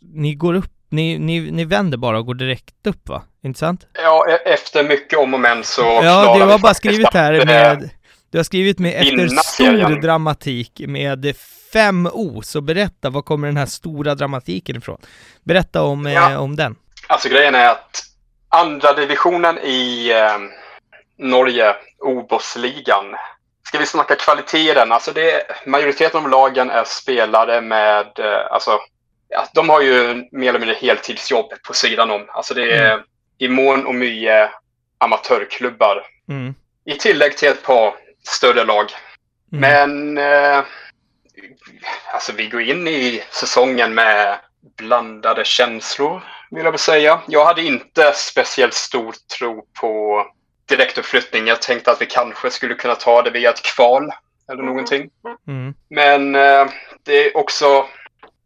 ni går upp, ni, ni, ni vänder bara och går direkt upp va? Inte sant? Ja, e- efter mycket om och men så Ja, du har bara skrivit här eh, med, du har skrivit med efter stor dramatik med fem O, så berätta, var kommer den här stora dramatiken ifrån? Berätta om, eh, Ja. om den. Alltså grejen är att andra divisionen i eh, Norge, Obosligan. Ska vi snacka kvalitet i den? Alltså det, majoriteten av lagen är spelare med, eh, alltså, ja, de har ju mer eller mindre heltidsjobb på sidan om. Alltså det är i mån och mycket amatörklubbar. Mm. I tillägg till ett par större lag. Mm. Men eh, alltså vi går in i säsongen med blandade känslor, vill jag väl säga. Jag hade inte speciellt stor tro på direktuppflyttning. Jag tänkte att vi kanske skulle kunna ta det via ett kval eller någonting. Mm. Men eh, det är också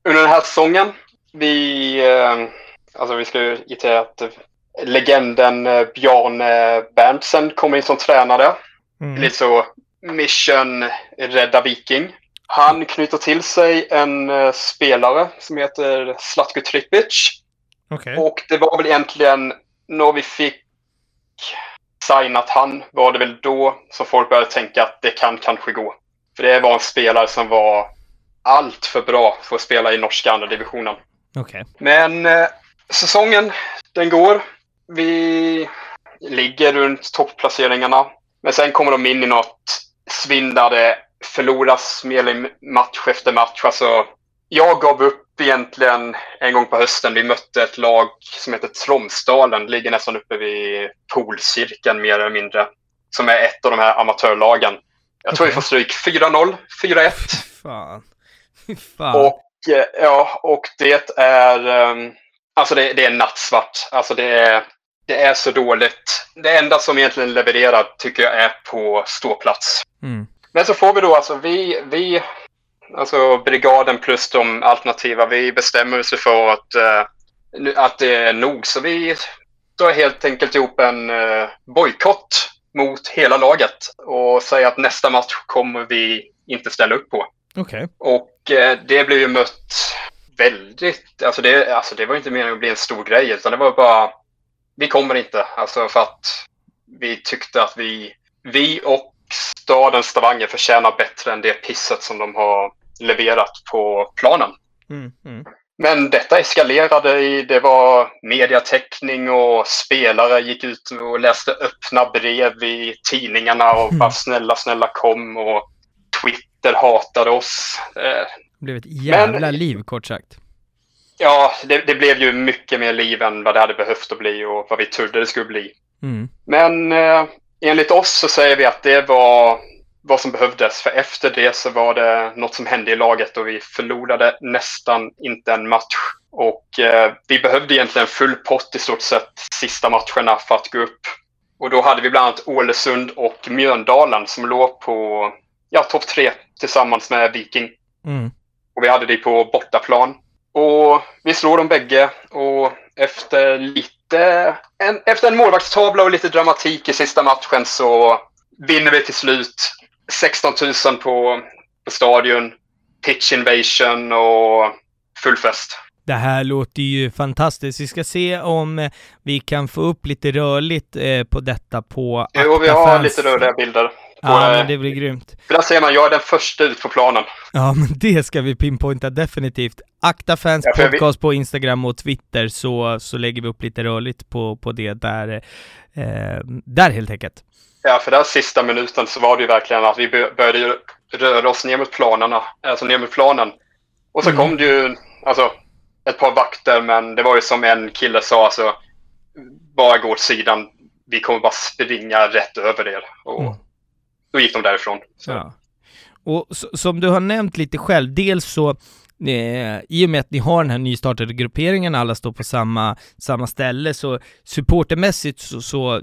under den här säsongen. Vi, eh, alltså vi ska ju ge till att legenden eh, Bjarne Berntsen kommer in som tränare. Mm. Lite så mission rädda viking. Han knyter till sig en eh, spelare som heter Zlatko Tripic. Okej. Och det var väl egentligen när vi fick signat han var det väl då som folk började tänka att det kan kanske gå. För det var en spelare som var allt för bra för att spela i norska andra divisionen. Okej. Men eh, säsongen, den går. Vi ligger runt topplaceringarna. Men sen kommer de in i något det förloras mer match efter match. Alltså, jag gav upp egentligen en gång på hösten. Vi mötte ett lag som heter Tromsdalen. Ligger nästan uppe vid polcirkeln mer eller mindre. Som är ett av de här amatörlagen. Jag tror vi får stryk 4-0, 4-1. Fan. Fan. Och eh, ja, och det är... Um, alltså det, det, är nattsvart. Alltså det är, det är så dåligt. Det enda som egentligen levererar tycker jag är på ståplats. Mm. Men så får vi då alltså, vi, vi alltså brigaden plus de alternativa, vi bestämmer oss för att, uh, att det är nog. Så vi drar helt enkelt ihop en uh, bojkott mot hela laget och säger att nästa match kommer vi inte ställa upp på. Okay. Och eh, det blev ju mött väldigt, alltså det, alltså det var inte meningen att bli en stor grej utan det var bara, vi kommer inte, alltså för att vi tyckte att vi, vi och staden Stavanger förtjänar bättre än det pisset som de har leverat på planen. Mm, mm. Men detta eskalerade i, det var mediateckning och spelare gick ut och läste öppna brev i tidningarna och mm. bara snälla, snälla kom och Twitter hatade oss. Det blev ett jävla Men, liv kort sagt. Ja, det, det, blev ju mycket mer liv än vad det hade behövt att bli och vad vi trodde det skulle bli. Mm. Men eh, enligt oss så säger vi att det var vad som behövdes. För efter det så var det något som hände i laget och vi förlorade nästan inte en match. Och eh, vi behövde egentligen full pott i stort sett sista matcherna för att gå upp. Och då hade vi bland annat Ålesund och Mjöndalen som låg på ja, topp tre tillsammans med Viking. Mm. Och vi hade det på bortaplan. Och vi slår dem bägge och efter lite, en, efter en målvaktstavla och lite dramatik i sista matchen så vinner vi till slut 16 000 på, på stadion, pitch invasion och full fest. Det här låter ju fantastiskt. Vi ska se om vi kan få upp lite rörligt eh, på detta på Jo, vi har lite rörliga bilder. Ja, men det blir grymt. För där ser man, jag är den första ut på planen. Ja, men det ska vi pinpointa definitivt. Akta fans ja, podcast vi... på Instagram och Twitter så, så lägger vi upp lite rörligt på, på det där, eh, där helt enkelt. Ja, för den sista minuten så var det ju verkligen att vi började röra oss ner mot planerna, alltså ner mot planen. Och så mm. kom det ju, alltså, ett par vakter, men det var ju som en kille sa, alltså, bara gå åt sidan, vi kommer bara springa rätt över er. Och mm då gick de därifrån. Ja. Och som du har nämnt lite själv, dels så eh, i och med att ni har den här nystartade grupperingen, alla står på samma, samma ställe, så supportermässigt så, så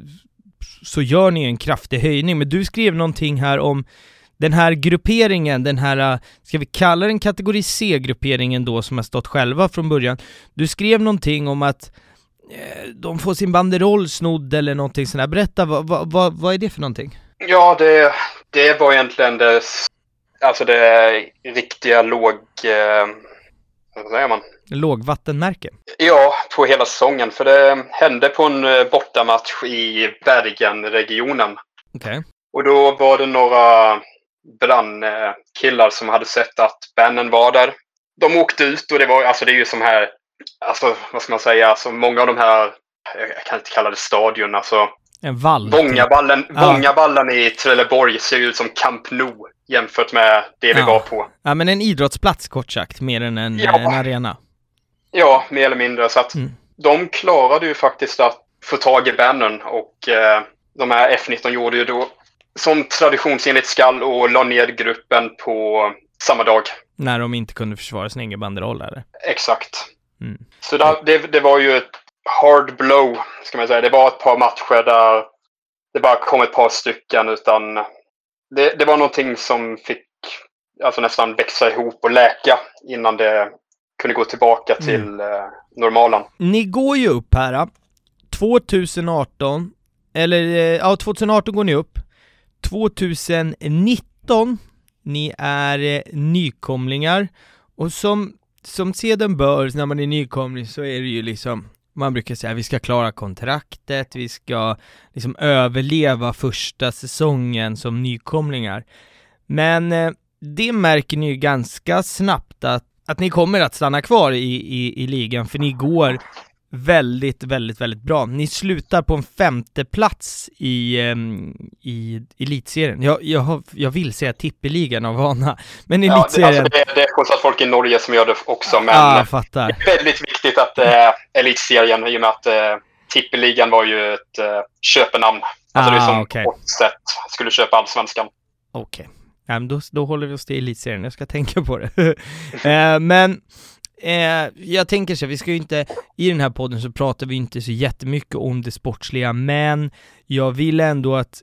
så gör ni en kraftig höjning, men du skrev någonting här om den här grupperingen, den här, ska vi kalla den kategori C-grupperingen då, som har stått själva från början. Du skrev någonting om att eh, de får sin banderoll snodd eller någonting sånt där. Berätta, vad, vad, vad är det för någonting? Ja, det, det var egentligen det, alltså det riktiga låg... Eh, vad säger man? lågvattenmärke? Ja, på hela säsongen. För det hände på en eh, bortamatch i Bergenregionen. Okay. Och då var det några brandkillar som hade sett att Bannen var där. De åkte ut och det var, alltså det är ju som här, alltså vad ska man säga, alltså många av de här, jag kan inte kalla det stadion, alltså. En vall? Vångaballen, typ. Vångaballen i Trelleborg ser ut som Camp Nou jämfört med det vi ja. var på. Ja, men en idrottsplats kort sagt, mer än en, ja. en arena. Ja, mer eller mindre. Så att mm. de klarade ju faktiskt att få tag i Bannon och eh, de här F19 gjorde ju då som traditionsenligt skall och la ner gruppen på samma dag. När de inte kunde försvara sin egen banderoll eller? Exakt. Mm. Så där, det, det var ju ett hard blow, ska man säga. Det var ett par matcher där det bara kom ett par stycken utan det, det var någonting som fick alltså nästan växa ihop och läka innan det kunde gå tillbaka mm. till mm. eh, normalen. Ni går ju upp här, 2018, eller eh, ja, 2018 går ni upp. 2019, ni är eh, nykomlingar, och som, som seden bör när man är nykomling så är det ju liksom man brukar säga att vi ska klara kontraktet, vi ska liksom överleva första säsongen som nykomlingar. Men eh, det märker ni ju ganska snabbt att att ni kommer att stanna kvar i, i, i ligan, för ni går väldigt, väldigt, väldigt bra. Ni slutar på en femte plats i, um, i elitserien. Jag, jag, har, jag vill säga tippeligan av vana, men elitserien... Ja, det, alltså det, är fortsatt folk i Norge som gör det också, men ah, fattar. det är väldigt viktigt att är elitserien i och med att uh, tippeligan var ju ett uh, köpenamn. Alltså ah, det är som okay. sätt skulle köpa allsvenskan. Okej. Okay. Ja, då, då håller vi oss till elitserien, jag ska tänka på det. eh, men eh, jag tänker så, vi ska ju inte, i den här podden så pratar vi inte så jättemycket om det sportsliga, men jag vill ändå att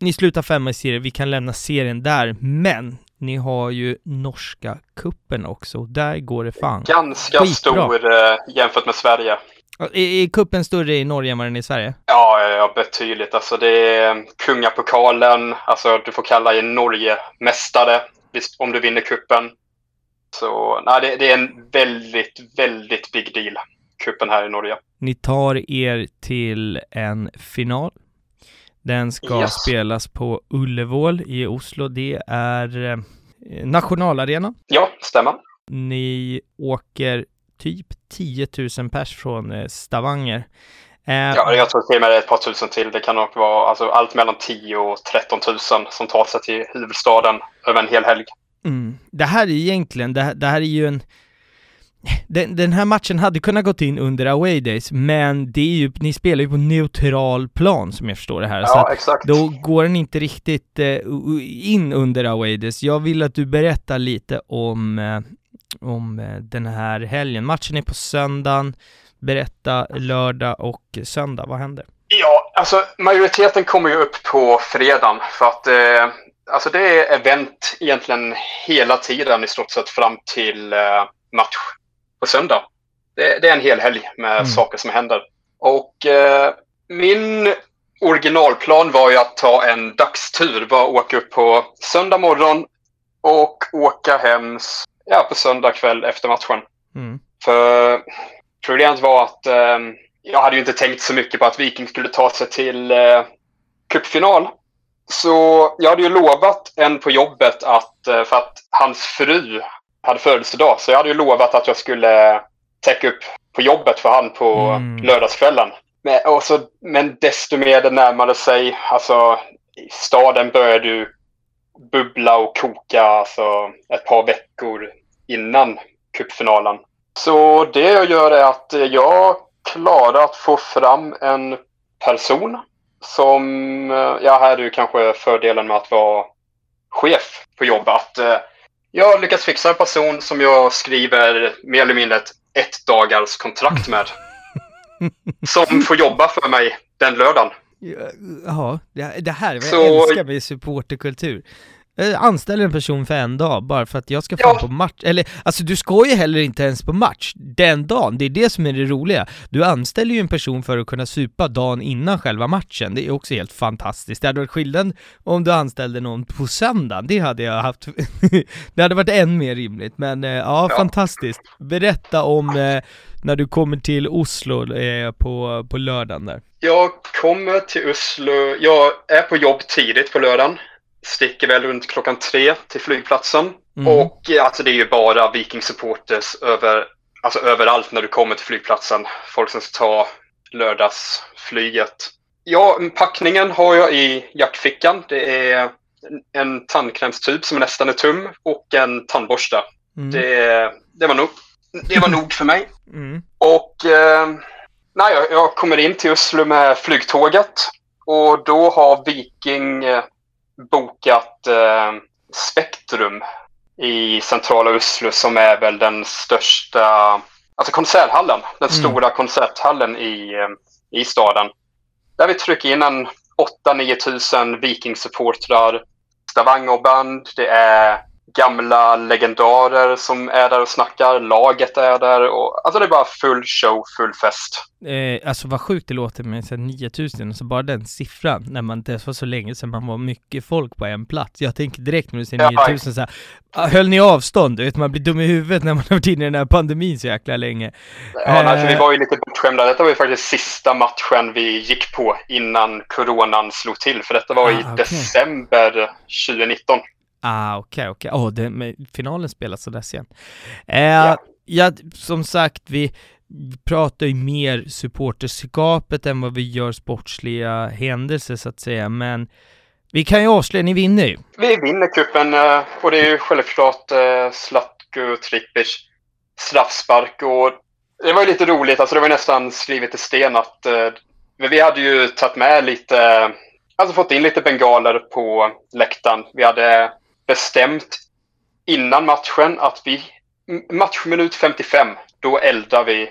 ni slutar femma i serien, vi kan lämna serien där, men ni har ju norska kuppen också, och där går det fan Ganska Skitbra. stor eh, jämfört med Sverige. Är, är kuppen större i Norge än vad den är i Sverige? Ja, ja, betydligt. Alltså det är kungapokalen, alltså du får kalla dig Norge-mästare om du vinner kuppen. Så nej, det, det, är en väldigt, väldigt big deal, kuppen här i Norge. Ni tar er till en final. Den ska yes. spelas på Ullevål i Oslo. Det är eh, nationalarena. Ja, stämmer. Ni åker typ 10 000 pers från eh, Stavanger. Eh, ja, jag tror till och med det är ett par tusen till. Det kan nog vara alltså, allt mellan 10 och 13 000 som tar sig till huvudstaden över en hel helg. Mm. Det här är egentligen, det, det här är ju en den, den, här matchen hade kunnat gått in under away days, men det är ju, ni spelar ju på neutral plan som jag förstår det här. Ja, så exakt. Då går den inte riktigt eh, in under away days. Jag vill att du berättar lite om, eh, om eh, den här helgen. Matchen är på söndagen. Berätta lördag och söndag, vad händer? Ja, alltså majoriteten kommer ju upp på fredagen för att eh, alltså det är event egentligen hela tiden i stort sett fram till eh, match på söndag. Det, det, är en hel helg med mm. saker som händer. Och eh, min originalplan var ju att ta en dagstur, bara åka upp på söndag morgon och åka hem ja, på söndag kväll efter matchen. Mm. För problemet var att eh, jag hade ju inte tänkt så mycket på att Viking skulle ta sig till eh, cupfinal. Så jag hade ju lovat en på jobbet att, eh, för att hans fru hade födelsedag, så jag hade ju lovat att jag skulle täcka upp på jobbet för han på mm. lördagskvällen. Men, och så, men desto mer det närmade sig, alltså staden började ju bubbla och koka alltså, ett par veckor innan cupfinalen. Så det jag gör är att jag klarar att få fram en person som, ja här är ju kanske fördelen med att vara chef på jobbet. Att eh, jag har lyckats fixa en person som jag skriver mer eller mindre ett ett dagars kontrakt med. som får jobba för mig den lördagen. Ja, det här är vad jag Så... älskar med supporterkultur. Eh, anställer en person för en dag bara för att jag ska få ja. på match, eller alltså du ska ju heller inte ens på match den dagen, det är det som är det roliga. Du anställer ju en person för att kunna supa dagen innan själva matchen, det är också helt fantastiskt. Det hade varit skillnad om du anställde någon på söndagen, det hade jag haft, det hade varit än mer rimligt, men eh, ja, ja. fantastiskt. Berätta om eh, när du kommer till Oslo eh, på, på lördagen där. Jag kommer till Oslo, jag är på jobb tidigt på lördagen sticker väl runt klockan tre till flygplatsen. Mm. Och alltså det är ju bara Viking-supporters över, alltså överallt när du kommer till flygplatsen. Folk som ska ta lördagsflyget. Ja, packningen har jag i jackfickan. Det är en tandkrämstub som nästan är tum och en tandborste. Mm. Det, det, var nog, det var nog för mig. Mm. Och eh, nej, jag kommer in till Oslo med flygtåget. Och då har Viking eh, bokat eh, Spektrum i centrala Oslo som är väl den största, alltså konserthallen, den mm. stora konserthallen i, eh, i staden. Där vi trycker in en 8-9 tusen Viking-supportrar, Stavanger-band, det är gamla legendarer som är där och snackar. Laget är där och alltså det är bara full show, full fest. Eh, alltså vad sjukt det låter med så 9000, alltså bara den siffran när man, det var så länge sedan man var mycket folk på en plats. Jag tänker direkt när du säger ja, 9000 så här, ah, höll ni avstånd? Du vet man blir dum i huvudet när man har varit inne i den här pandemin så jäkla länge. Ja, eh, alltså, vi var ju lite bortskämda. Detta var ju faktiskt sista matchen vi gick på innan coronan slog till, för detta var ah, i okay. december 2019. Ah, okej, okay, okej. Okay. Oh, finalen spelas sådär sent. Eh, ja. ja, som sagt, vi pratar ju mer supporterskapet än vad vi gör sportsliga händelser så att säga, men vi kan ju avslöja, ni vinner ju. Vi vinner kuppen eh, och det är ju självklart eh, Slatko Trippic straffspark och det var ju lite roligt, alltså det var nästan skrivet i sten att eh, vi hade ju tagit med lite, alltså fått in lite bengaler på läktaren. Vi hade bestämt innan matchen att vi, matchminut 55, då eldar vi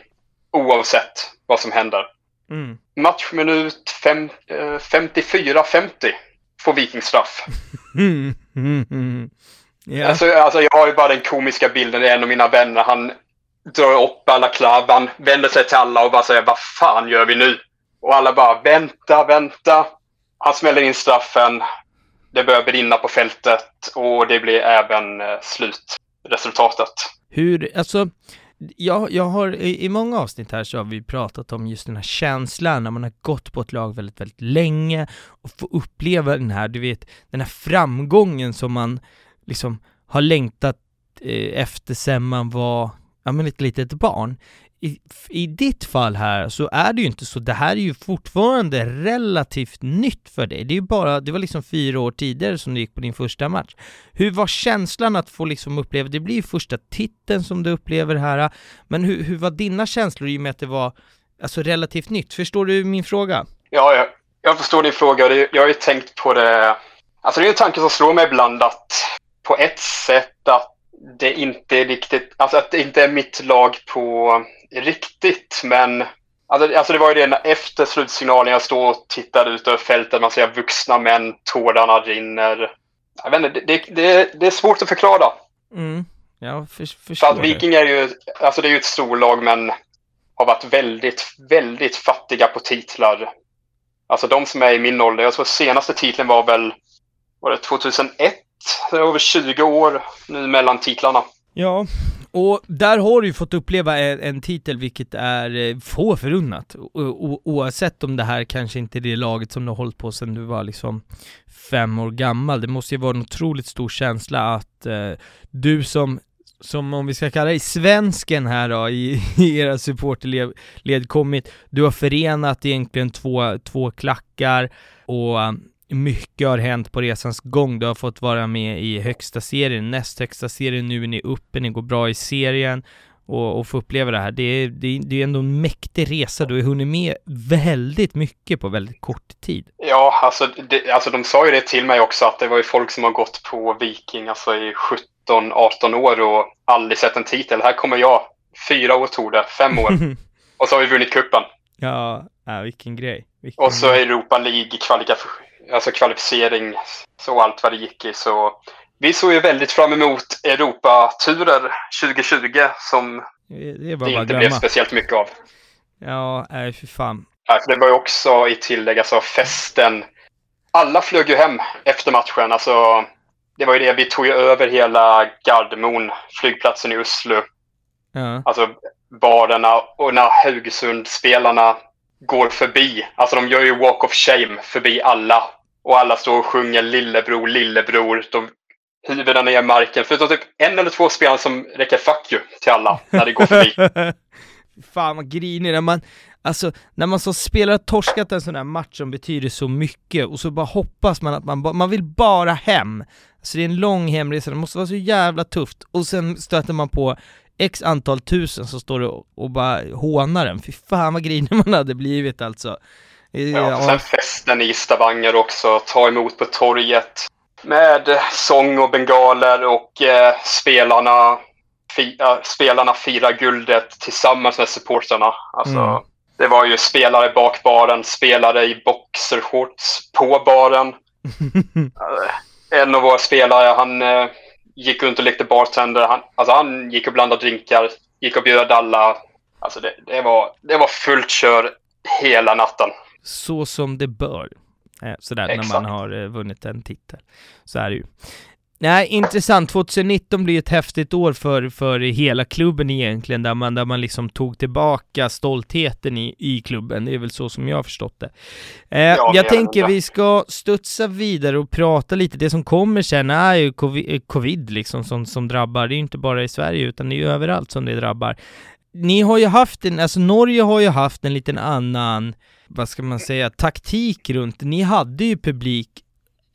oavsett vad som händer. Mm. Matchminut fem, eh, 54-50 får Viking straff. Mm. Mm. Yeah. Alltså, alltså, jag har ju bara den komiska bilden, det är en av mina vänner, han drar upp alla klabb, han vänder sig till alla och bara säger vad fan gör vi nu? Och alla bara vänta, vänta. Han smäller in straffen. Det börjar brinna på fältet och det blir även eh, slutresultatet. Hur, alltså, jag, jag har i, i många avsnitt här så har vi pratat om just den här känslan när man har gått på ett lag väldigt, väldigt länge och få uppleva den här, du vet, den här framgången som man liksom har längtat eh, efter sen man var, ja men ett litet barn i, i ditt fall här så är det ju inte så, det här är ju fortfarande relativt nytt för dig. Det är ju bara, det var liksom fyra år tidigare som du gick på din första match. Hur var känslan att få liksom uppleva, det blir ju första titeln som du upplever här, men hur, hur var dina känslor i och med att det var alltså relativt nytt? Förstår du min fråga? Ja, jag, jag förstår din fråga. Jag har ju tänkt på det, alltså det är en tanke som slår mig ibland att på ett sätt att det inte är riktigt, alltså att det inte är mitt lag på riktigt, men alltså, alltså det var ju det efter slutsignalen jag står och tittar ut över fältet, man ser vuxna män, tårarna rinner. Jag vet inte, det, det, det är svårt att förklara. Mm. Ja, för, förstår För att Viking är ju, alltså det är ju ett storlag men har varit väldigt, väldigt fattiga på titlar. Alltså de som är i min ålder, jag tror senaste titeln var väl, var det 2001? Det är över 20 år nu mellan titlarna. Ja, och där har du ju fått uppleva en, en titel vilket är eh, få förunnat. O, oavsett om det här kanske inte är det laget som du har hållit på sedan du var liksom fem år gammal. Det måste ju vara en otroligt stor känsla att eh, du som som om vi ska kalla dig svensken här då i, i era supporterled kommit, du har förenat egentligen två, två klackar och eh, mycket har hänt på resans gång. Du har fått vara med i högsta serien, näst högsta serien, nu är ni uppe, ni går bra i serien och, och få uppleva det här. Det är, det, är, det är ändå en mäktig resa, du har hunnit med väldigt mycket på väldigt kort tid. Ja, alltså, det, alltså de sa ju det till mig också att det var ju folk som har gått på Viking alltså i 17-18 år och aldrig sett en titel. Här kommer jag, fyra år tog det, fem år. och så har vi vunnit kuppen. Ja, ja vilken grej. Vilken och så Europa League kvalifikation alltså kvalificering så allt vad det gick i. Så vi såg ju väldigt fram emot Europaturer 2020 som det, det, inte blev speciellt mycket av. Ja, nej för fan. Det var ju också i tillägg, alltså festen. Alla flög ju hem efter matchen. Alltså, det var ju det, vi tog ju över hela Gardermoen, flygplatsen i Oslo. Ja. Alltså barerna och när Haugesund-spelarna går förbi. Alltså de gör ju walk of shame förbi alla. Och alla står och sjunger lillebror, lillebror. De huvudena ner marken. Förutom typ en eller två spelare som räcker fuck you till alla när det går förbi. Fan vad grinig när man, alltså när man som spelare har torskat en sån här match som betyder så mycket och så bara hoppas man att man, man vill bara hem. Alltså det är en lång hemresa, det måste vara så jävla tufft. Och sen stöter man på x antal tusen som står och, och bara hånar den. Fy fan vad grinig man hade blivit alltså. Ja, ja. sen festen i Stavanger också, ta emot på torget med sång och bengaler och eh, spelarna, fi, äh, spelarna firar guldet tillsammans med supportrarna. Alltså, mm. Det var ju spelare bak baren, spelare i boxershorts på baren. en av våra spelare, han eh, gick runt och lekte bartender. Han, alltså han gick och blandade drinkar, gick och bjöd alla. Alltså det, det, var, det var fullt kör hela natten. Så som det bör. Eh, sådär Exakt. när man har eh, vunnit en titel. Så är det ju. Nej, intressant. 2019 blir ett häftigt år för, för hela klubben egentligen, där man, där man liksom tog tillbaka stoltheten i, i klubben. Det är väl så som jag har förstått det. Eh, ja, jag tänker vi ska studsa vidare och prata lite. Det som kommer sen är ju covid, eh, covid liksom, som, som drabbar. Det är ju inte bara i Sverige, utan det är ju överallt som det drabbar. Ni har ju haft en, alltså Norge har ju haft en liten annan, vad ska man säga, taktik runt. Ni hade ju publik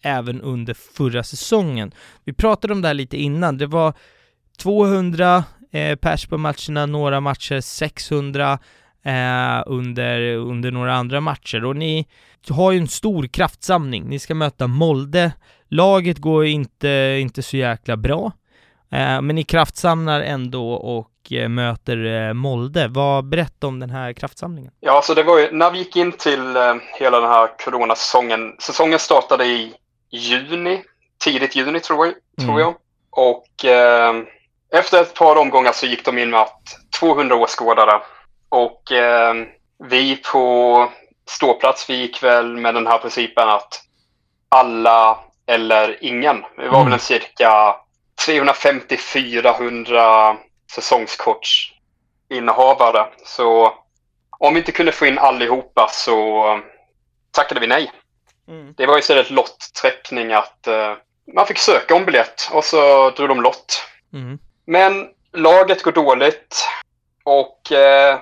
även under förra säsongen. Vi pratade om det här lite innan, det var 200 eh, pers på matcherna, några matcher 600. eh, under, under några andra matcher och ni har ju en stor kraftsamling. Ni ska möta Molde. Laget går inte, inte så jäkla bra, eh, men ni kraftsamlar ändå och eh, möter eh, Molde. Vad berätta om den här kraftsamlingen? Ja, så alltså det var ju när vi gick in till eh, hela den här coronasäsongen. Säsongen startade i juni, tidigt juni tror jag. Mm. Tror jag. Och eh, efter ett par omgångar så gick de in med att 200 åskådare. Och eh, vi på ståplats, vi gick väl med den här principen att alla eller ingen. Vi var mm. väl en cirka 350-400 säsongskortsinnehavare. Så om vi inte kunde få in allihopa så tackade vi nej. Mm. Det var istället lotträckning att uh, man fick söka om biljett och så drog de lott. Mm. Men laget går dåligt och uh,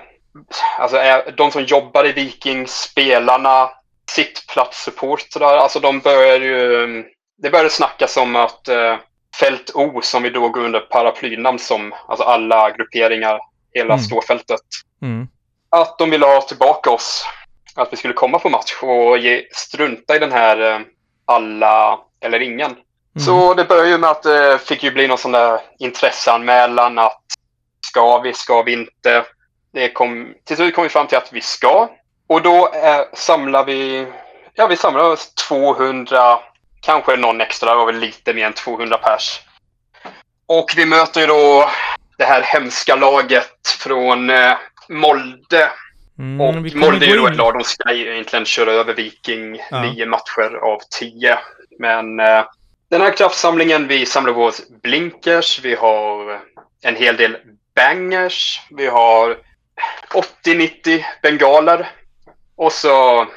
alltså, de som jobbar i Viking, spelarna, sittplatssupportrar, alltså de börjar ju... Det började snackas om att uh, Fält O, som vi då går under paraplynamn som, alltså alla grupperingar, hela mm. ståfältet, mm. att de ville ha tillbaka oss. Att vi skulle komma på match och ge, strunta i den här uh, alla eller ingen. Mm. Så det började ju med att det uh, fick ju bli någon sån där intresseanmälan att ska vi, ska vi inte? det kom, till slut kom vi fram till att vi ska. Och då eh, samlar vi, ja vi samlar 200, kanske någon extra, det var väl lite mer än 200 pers. Och vi möter ju då det här hemska laget från eh, Molde. Mm, och Molde är ju då ett lag, de ska egentligen köra över Viking ja. nio matcher av tio. Men eh, den här kraftsamlingen, vi samlar på oss blinkers, vi har en hel del bangers, vi har 80-90 bengaler. Och så,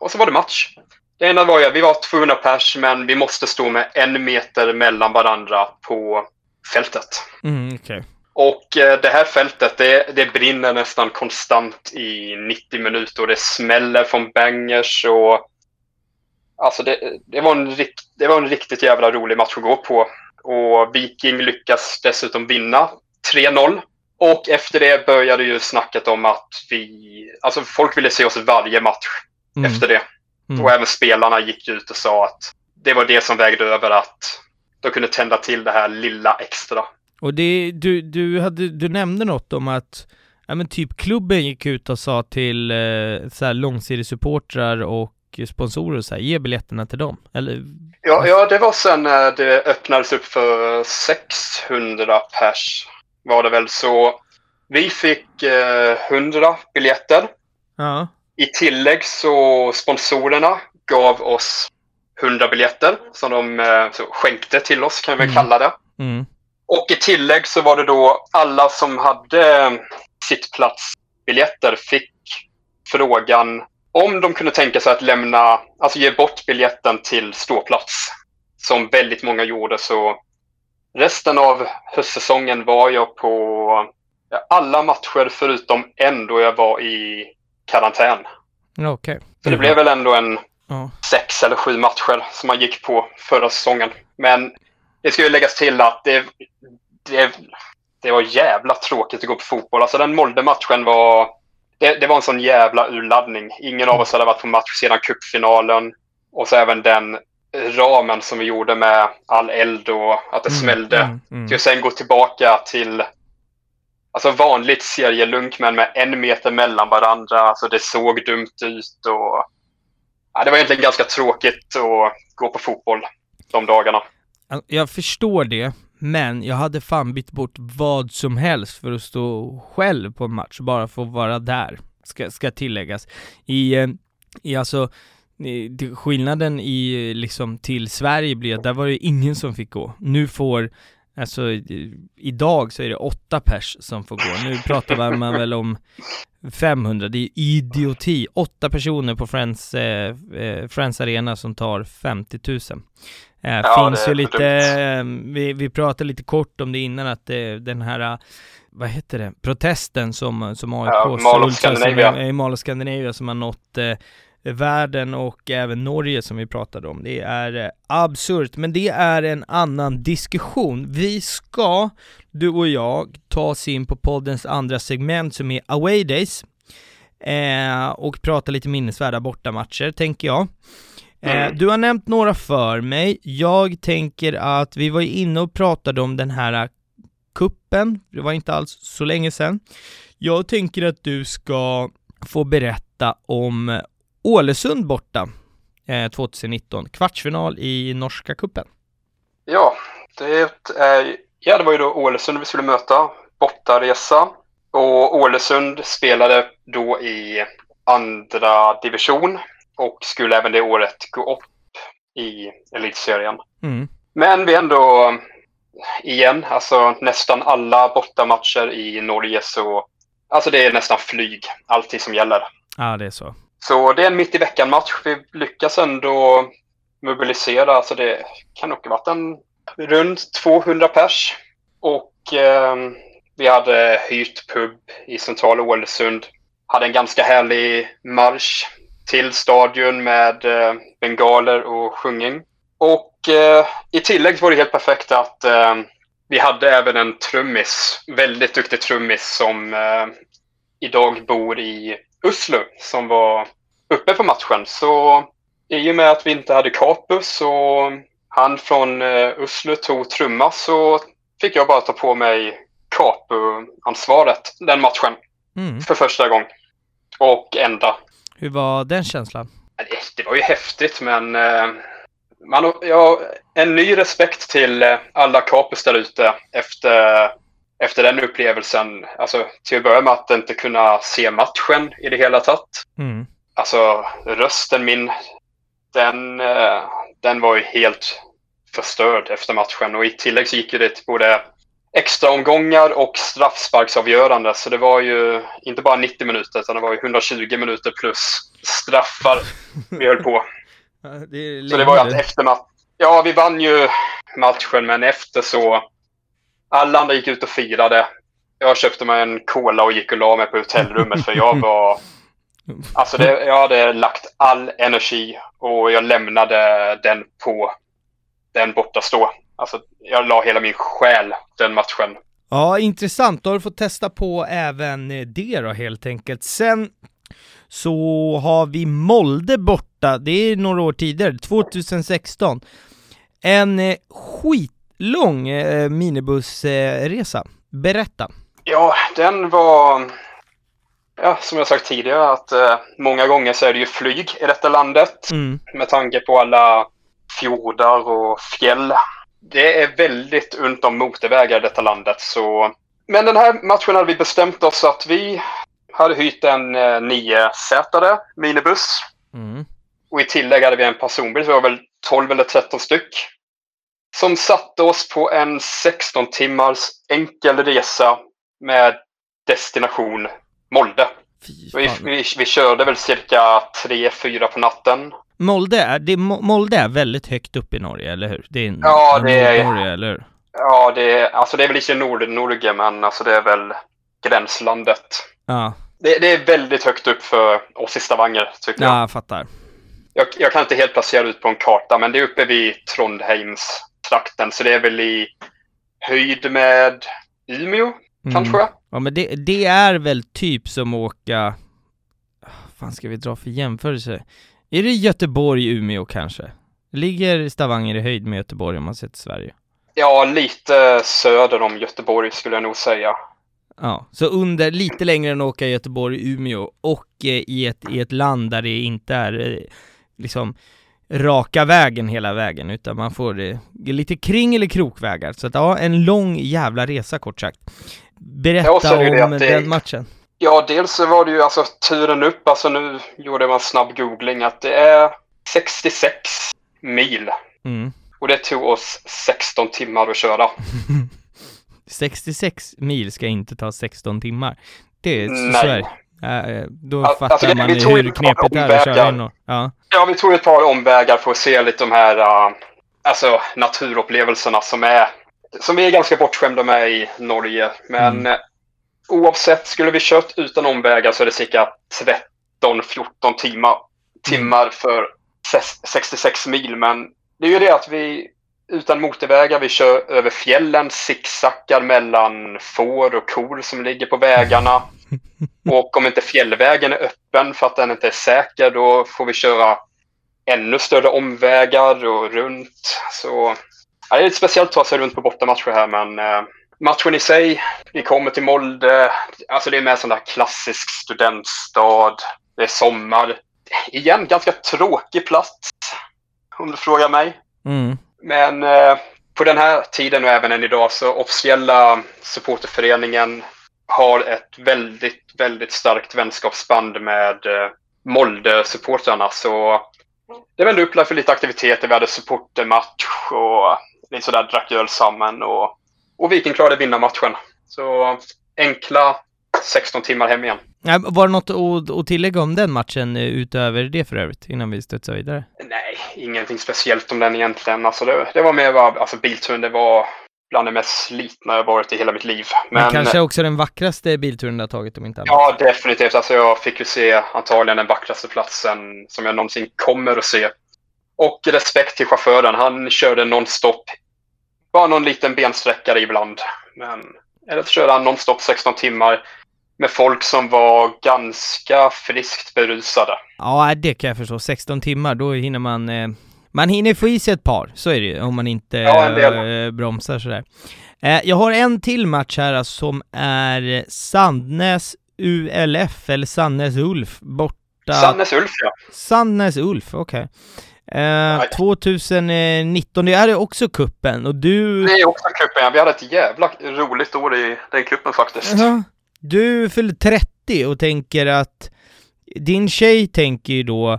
och så var det match. Det enda var ju vi var 200 pers, men vi måste stå med en meter mellan varandra på fältet. Mm, okay. Och eh, det här fältet, det, det brinner nästan konstant i 90 minuter och det smäller från bangers och Alltså det, det, var en, det var en riktigt jävla rolig match att gå på. Och Viking lyckas dessutom vinna 3-0. Och efter det började ju snacket om att vi, alltså folk ville se oss varje match mm. efter det. Mm. Och även spelarna gick ut och sa att det var det som vägde över att de kunde tända till det här lilla extra. Och det, du, du, hade, du nämnde något om att ja, men typ klubben gick ut och sa till eh, så här långsidigssupportrar och sponsorer så här, ge biljetterna till dem, eller? Ja, ja, det var sen när det öppnades upp för 600 pers var det väl så. Vi fick eh, 100 biljetter. Ja. I tillägg så sponsorerna gav oss 100 biljetter som de eh, skänkte till oss kan vi mm. kalla det. Mm. Och i tillägg så var det då alla som hade sittplatsbiljetter fick frågan om de kunde tänka sig att lämna, alltså ge bort biljetten till ståplats. Som väldigt många gjorde så Resten av höstsäsongen var jag på alla matcher förutom en då jag var i karantän. Okay. Så det blev väl ändå en ja. sex eller sju matcher som man gick på förra säsongen. Men det ska ju läggas till att det, det, det var jävla tråkigt att gå på fotboll. Alltså den Molde-matchen var... Det, det, var en sån jävla urladdning. Ingen av oss hade varit på match sedan cupfinalen. Och så även den ramen som vi gjorde med all eld och att det mm, smällde. Mm, mm. Till att sen gå tillbaka till alltså vanligt serielunk men med en meter mellan varandra. Alltså det såg dumt ut och ja, det var egentligen ganska tråkigt att gå på fotboll de dagarna. Jag förstår det, men jag hade fan bytt bort vad som helst för att stå själv på en match, bara för att vara där, ska, ska tilläggas. I, eh, i alltså skillnaden i, liksom, till Sverige blir att där var det ingen som fick gå. Nu får, alltså idag så är det åtta pers som får gå. Nu pratar man väl om 500, det är idioti. Åtta personer på Friends, eh, eh Friends Arena som tar 50 000. Eh, ja, finns ju lite, eh, vi, vi pratade lite kort om det innan att eh, den här vad heter det, protesten som, som AIK ja, Mall of Scandinavia. i Mall of Scandinavia som har nått världen och även Norge som vi pratade om. Det är absurt, men det är en annan diskussion. Vi ska, du och jag, ta oss in på poddens andra segment som är Away Days. eh, och prata lite minnesvärda bortamatcher, tänker jag. Eh, Mm. Du har nämnt några för mig. Jag tänker att vi var inne och pratade om den här eh, kuppen. det var inte alls så länge sedan. Jag tänker att du ska få berätta om eh, Ålesund borta eh, 2019, kvartsfinal i norska kuppen. Ja, det, är, ja, det var ju då Ålesund vi skulle möta. Bortaresa. Och Ålesund spelade då i andra division och skulle även det året gå upp i elitserien. Mm. Men vi ändå, igen, alltså nästan alla bortamatcher i Norge så, alltså det är nästan flyg, alltid som gäller. Ja, det är så. Så det är en mitt i veckan-match. Vi lyckas ändå mobilisera, alltså det kan nog ha varit en runt 200 pers. Och eh, vi hade hyrt pub i centrala Ålesund. Hade en ganska härlig marsch till stadion med eh, bengaler och sjungning. Och eh, i tillägg var det helt perfekt att eh, vi hade även en trummis, väldigt duktig trummis som eh, idag bor i Oslo som var uppe på matchen. Så i och med att vi inte hade Capus och han från eh, Oslo tog trumma så fick jag bara ta på mig Capu-ansvaret den matchen Mm. för första gången. Och enda. Hur var den känslan? Det, var ju häftigt men eh, man, ja, en ny respekt till eh, alla Capus där ute efter, efter den upplevelsen. Alltså till att börja med att inte kunna se matchen i det hela tatt. Mm. Alltså rösten min, den, eh, den var ju helt förstörd efter matchen och i tillägg så gick ju det till både extra omgångar och straffsparksavgörande så det var ju inte bara 90 minuter utan det var ju 120 minuter plus straffar vi höll på. Ja, Det är Så det var ju att efter matchen, ja vi vann ju matchen men efter så, alla andra gick ut och firade. Jag köpte mig en cola och gick och la mig på hotellrummet för jag var Alltså det, jag hade lagt all energi och jag lämnade den på den borta stå. Alltså jag la hela min själ den matchen. Ja, intressant. Då har du fått testa på även eh, det då helt enkelt. Sen så har vi Molde borta, det är några år tidigare, 2016. En eh, skitlång eh, minibussresa. Berätta. Ja, den var... Ja, som jag sagt tidigare att eh, många gånger så är det ju flyg i detta landet. Mm. med tanke på alla fjordar och fjäll. Det är väldigt ont om motorvägar i detta landet. Så... Men den här matchen hade vi bestämt oss att vi hade hyrt en eh, niosätare minibuss. Mm. Och i tillägg hade vi en personbil, så det var väl 12 eller 13 styck. Som satte oss på en 16 timmars enkel resa med destination Molde. Vi, vi, vi körde väl cirka 3-4 på natten. Molde är, det, Mo- Molde är väldigt högt upp i Norge, eller hur? Det är Ja, det är- Norge, eller hur? Ja, det är, alltså det är väl inte Nord-Norge, men alltså det är väl gränslandet. Ja, Det, det är väldigt högt upp för oss i Stavanger, tycker jag. ja jag fattar. jag. Jag kan inte helt placera ut på en karta, men det är uppe vid Trondheims trakten, så det är väl i höjd med Umeå, Mm. kanske? Ja men det, det är väl typ som åka, vad fan ska vi dra för jämförelse? Är det Göteborg, Umeå kanske? Ligger Stavanger i höjd med Göteborg om man ser till Sverige? Ja, lite söder om Göteborg skulle jag nog säga. Ja, så under, lite längre än att åka Göteborg, Umeå och eh, i, ett, i ett land där det inte är eh, liksom raka vägen hela vägen utan man får eh, lite kring eller krokvägar. Så att ja, en lång jävla resa kort sagt. Berätta är om den matchen. Ja, dels så var det ju alltså turen upp, alltså nu gjorde man snabb googling, att det är 66 mil. Mm. Och det tog oss 16 timmar att köra. 66 mil ska inte ta 16 timmar. Det är så Nej. är det. Äh, då Al- fattar alltså, man vi tog hur knepigt det är att köra in och, ja. Ja, vi tog ett par omvägar för att se lite de här uh, alltså, naturupplevelserna som är som vi är ganska bortskämda med i Norge. Men Mm. Oavsett, skulle vi kört utan omvägar så är det cirka 13-14 timmar, timmar för ses- 66 mil. Men det är ju det att vi utan motorvägar, vi kör över fjällen, zigzaggar mellan får och kor som ligger på vägarna. och om inte fjällvägen är öppen för att den inte är säker, då får vi köra ännu större omvägar och runt. Så ja, det är lite speciellt att ta sig runt på bortamatcher här, men eh, matchen i sig, vi kommer till Molde, alltså det är med sån där klassisk studentstad, det är sommar. Igen, ganska tråkig plats, om du frågar mig. Mm. Men eh, på den här tiden och även än idag så officiella supporterföreningen har ett väldigt, väldigt starkt vänskapsband med eh, Molde-supportrarna. Så det var ändå upplagt för lite aktiviteter. Vi hade supportermatch och lite sådär drack öl samman och, och Viking klarade vinna matchen. Så enkla 16 timmar hem igen. Ja, Var det något att, tillägga om den matchen utöver det för övrigt, innan vi studsar vidare? Nej, ingenting speciellt om den egentligen. Alltså det, det var mer bara, alltså bilturen, det var bland det mest slitna jag varit i hela mitt liv. Men, kanske också den vackraste bilturen du har tagit om inte annat? Ja, definitivt. Alltså jag fick ju se antagligen den vackraste platsen som jag någonsin kommer att se. Och respekt till chauffören. Han körde nonstop. Bara någon liten bensträckare ibland. Men eller så körde han nonstop 16 timmar med folk som var ganska friskt berusade. Ja, det kan jag förstå. 16 timmar, då hinner man eh, man hinner få i sig ett par, så är det ju, om man inte Ja, eh, bromsar sådär. Eh, jag har en till match här alltså, som är Sandnäs ULF, eller Sandnäs Ulf, borta... Sandnes Ulf, ja. Sandnäs Ulf, okej. Eh, 2019, det är också kuppen och du... Det är också kuppen. Vi hade ett jävla roligt år i den kuppen faktiskt. Ja, du fyller 30 och tänker att din tjej tänker ju då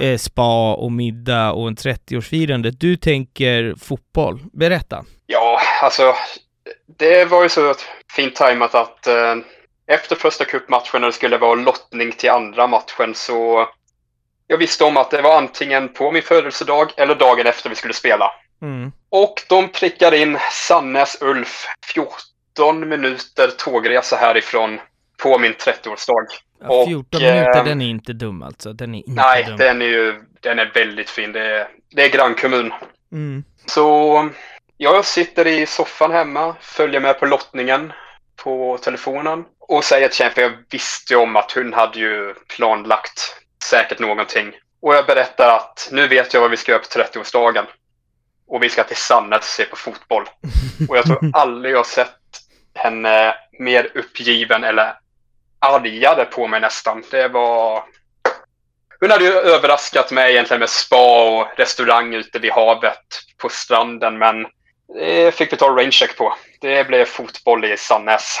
eh, spa och middag och en 30-årsfirande. Du tänker fotboll. Berätta. Ja, alltså det var ju så fint tajmat att eh, efter första cupmatchen när det skulle vara lottning till andra matchen så jag visste om att det var antingen på min födelsedag eller dagen efter vi skulle spela. Mm. Och de prickade in Sannes Ulf 14 minuter tågresa härifrån på min 30-årsdag. Ja, 14 och, minuter, eh, den är inte dum alltså. Den är inte nej, dum. den är ju den är väldigt fin. Det är, det är grannkommun. Mm. Så jag sitter i soffan hemma, följer med på lottningen på telefonen och säger till tjejen, för jag visste ju om att hon hade ju planlagt säkert någonting. Och jag berättar att nu vet jag vad vi ska göra på 30-årsdagen. Och vi ska till Sannäs se på fotboll. Och jag tror aldrig jag sett henne mer uppgiven eller argade på mig nästan. Det var... Hon hade ju överraskat mig egentligen med spa och restaurang ute vid havet på stranden, men det fick vi ta raincheck på. Det blev fotboll i Sannäs.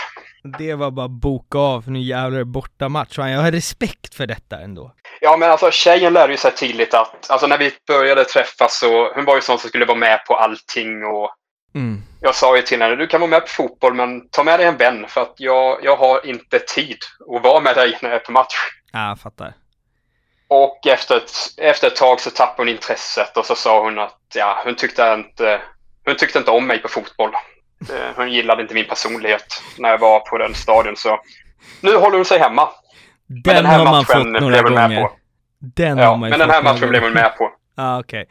Det var bara boka av, för nu jävlar är det bortamatch. Jag har respekt för detta ändå. Ja, men alltså tjejen lärde ju sig tidigt att, alltså när vi började träffas så, hon var ju sån som skulle vara med på allting och Mm. jag sa ju till henne, du kan vara med på fotboll men ta med dig en vän för att jag, jag har inte tid att vara med dig när jag är på match. Ja, jag fattar. Och efter ett, efter ett tag så tappade hon intresset och så sa hon att ja, hon tyckte inte, hon tyckte inte om mig på fotboll. Eh, Hon gillade inte min personlighet när jag var på den stadion så nu håller hon sig hemma. Den, Men den här har man matchen fått några blev hon med gånger. på. Den Ja, har man ju men den här matchen blev hon gånger. med på. Ja, okej.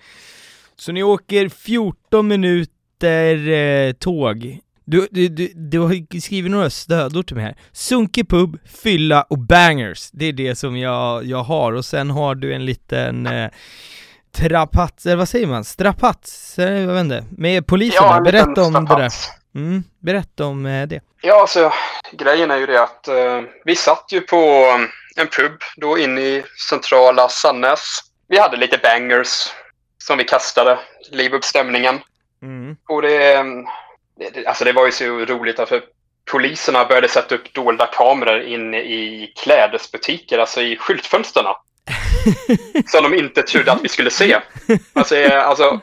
Så ni åker 14 minuter eh, tåg. Du, du, du, du har skrivit några stödord till mig här. Sunkig pub, fylla och bangers. Det är det som jag, jag har. Och sen har du en liten eh, trapats, eller vad säger man? Strapats? Eh, Jag vet inte. Med poliserna. liten Berätta om det där. strapats. Mm, berätta om eh, det. Ja, alltså grejen är ju det att eh, vi satt ju på eh, en pub då inne i centrala Sannäs. Vi hade lite bangers som vi kastade, liv upp stämningen. Mm. Och det, eh, det, det, alltså det var ju så roligt att för poliserna började sätta upp dolda kameror inne i klädesbutiker, alltså i skyltfönsterna. som de inte trodde att vi skulle se. Alltså, eh, alltså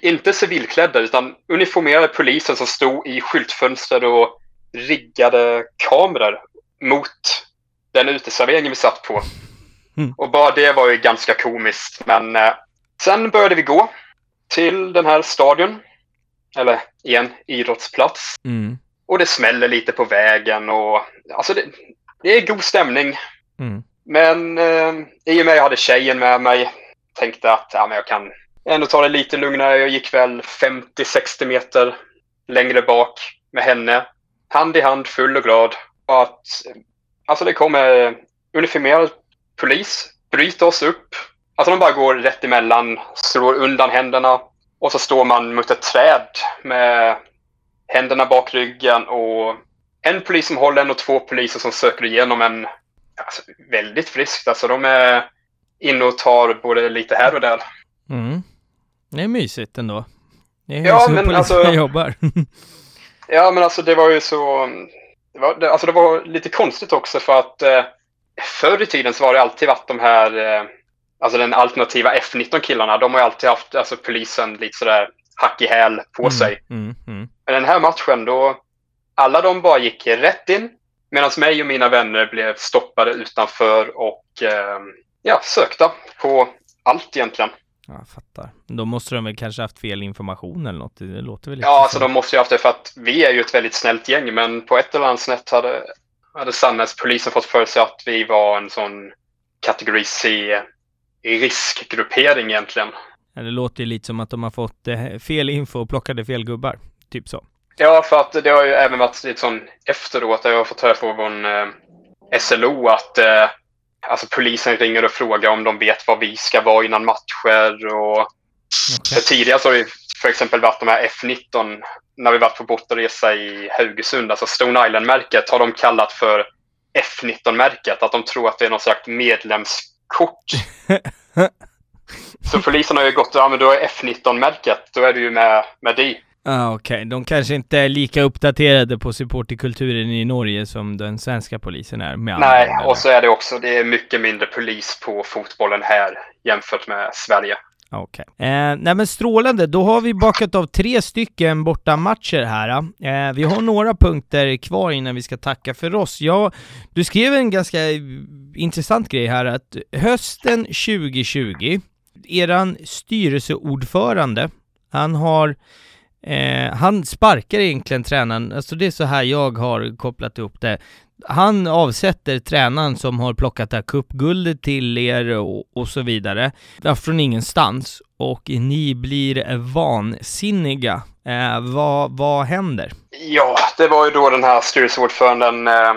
inte civilklädda utan uniformerade poliser som stod i skyltfönster och riggade kameror mot den uteserveringen vi satt på. Mm. Och bara det var ju ganska komiskt. Men eh, sen började vi gå till den här stadion. Eller igen, idrottsplats. Mm. Och det smäller lite på vägen och alltså det, det är god stämning. Mm. Men eh, i och med att jag hade tjejen med mig tänkte att ja, men jag kan ändå ta det lite lugnare. Jag gick väl 50-60 meter längre bak med henne. Hand i hand, full och glad. Och att Alltså det kommer uniformerad polis, bryter oss upp. Alltså de bara går rätt emellan, slår undan händerna och så står man mot ett träd med händerna bak ryggen och en polis som håller en och två poliser som söker igenom en. Alltså, väldigt friskt. Alltså de är inne och tar både lite här och där. Mm. Det är mysigt ändå. Det är Ja, men alltså- jobbar. Ja, men alltså det var ju så... Det var, det, alltså det var lite konstigt också för att eh, förr i tiden så var det alltid varit de här, eh, alltså den alternativa F19-killarna, de har ju alltid haft alltså polisen lite sådär hack i häl på sig. Mm, mm. Men den här matchen då, alla de bara gick rätt in, medan mig och mina vänner blev stoppade utanför och eh, ja, sökta på allt egentligen. Ja, jag fattar. Då måste de väl kanske haft fel information eller något. Det låter väl lite Ja, alltså så. de måste ju haft det för att vi är ju ett väldigt snällt gäng, men på ett eller annat sätt hade, hade Sannäspolisen fått för sig att vi var en sån kategori C riskgruppering egentligen. Ja, Det låter ju lite som att de har fått eh, fel info och plockade fel gubbar. Typ så. Ja, för att det har ju även varit lite sån efteråt, där jag har fått höra från eh, SLO att eh, alltså polisen ringer och frågar om de vet var vi ska vara innan matcher och För tidigare så har det för exempel varit de här F19, när vi varit på bortaresa i Haugesund, alltså Stone Island-märket har de kallat för F19-märket, att de tror att det är någon slags medlemskort. så polisen har ju gått, ja men då är F19-märket, då är du ju med, med det. Ah, Okej, de kanske inte är lika uppdaterade på supporterkulturen i Norge som den svenska polisen är. Med andra Nej, eller? och så är det också, det är mycket mindre polis på fotbollen här jämfört med Sverige. Okej. Eh, nej men strålande, då har vi bakat av tre stycken bortamatcher här. Eh, vi har några punkter kvar innan vi ska tacka för oss. Ja, du skrev en ganska intressant grej här att hösten 2020, eran styrelseordförande, han har Eh, han sparkar egentligen tränaren, alltså det är så här jag har kopplat ihop det. Han avsätter tränaren som har plockat det här cupguldet till er och, och så vidare, ja, från ingenstans. Och ni blir vansinniga. Eh, vad, vad händer? Ja, det var ju då den här styrelseordföranden. Eh,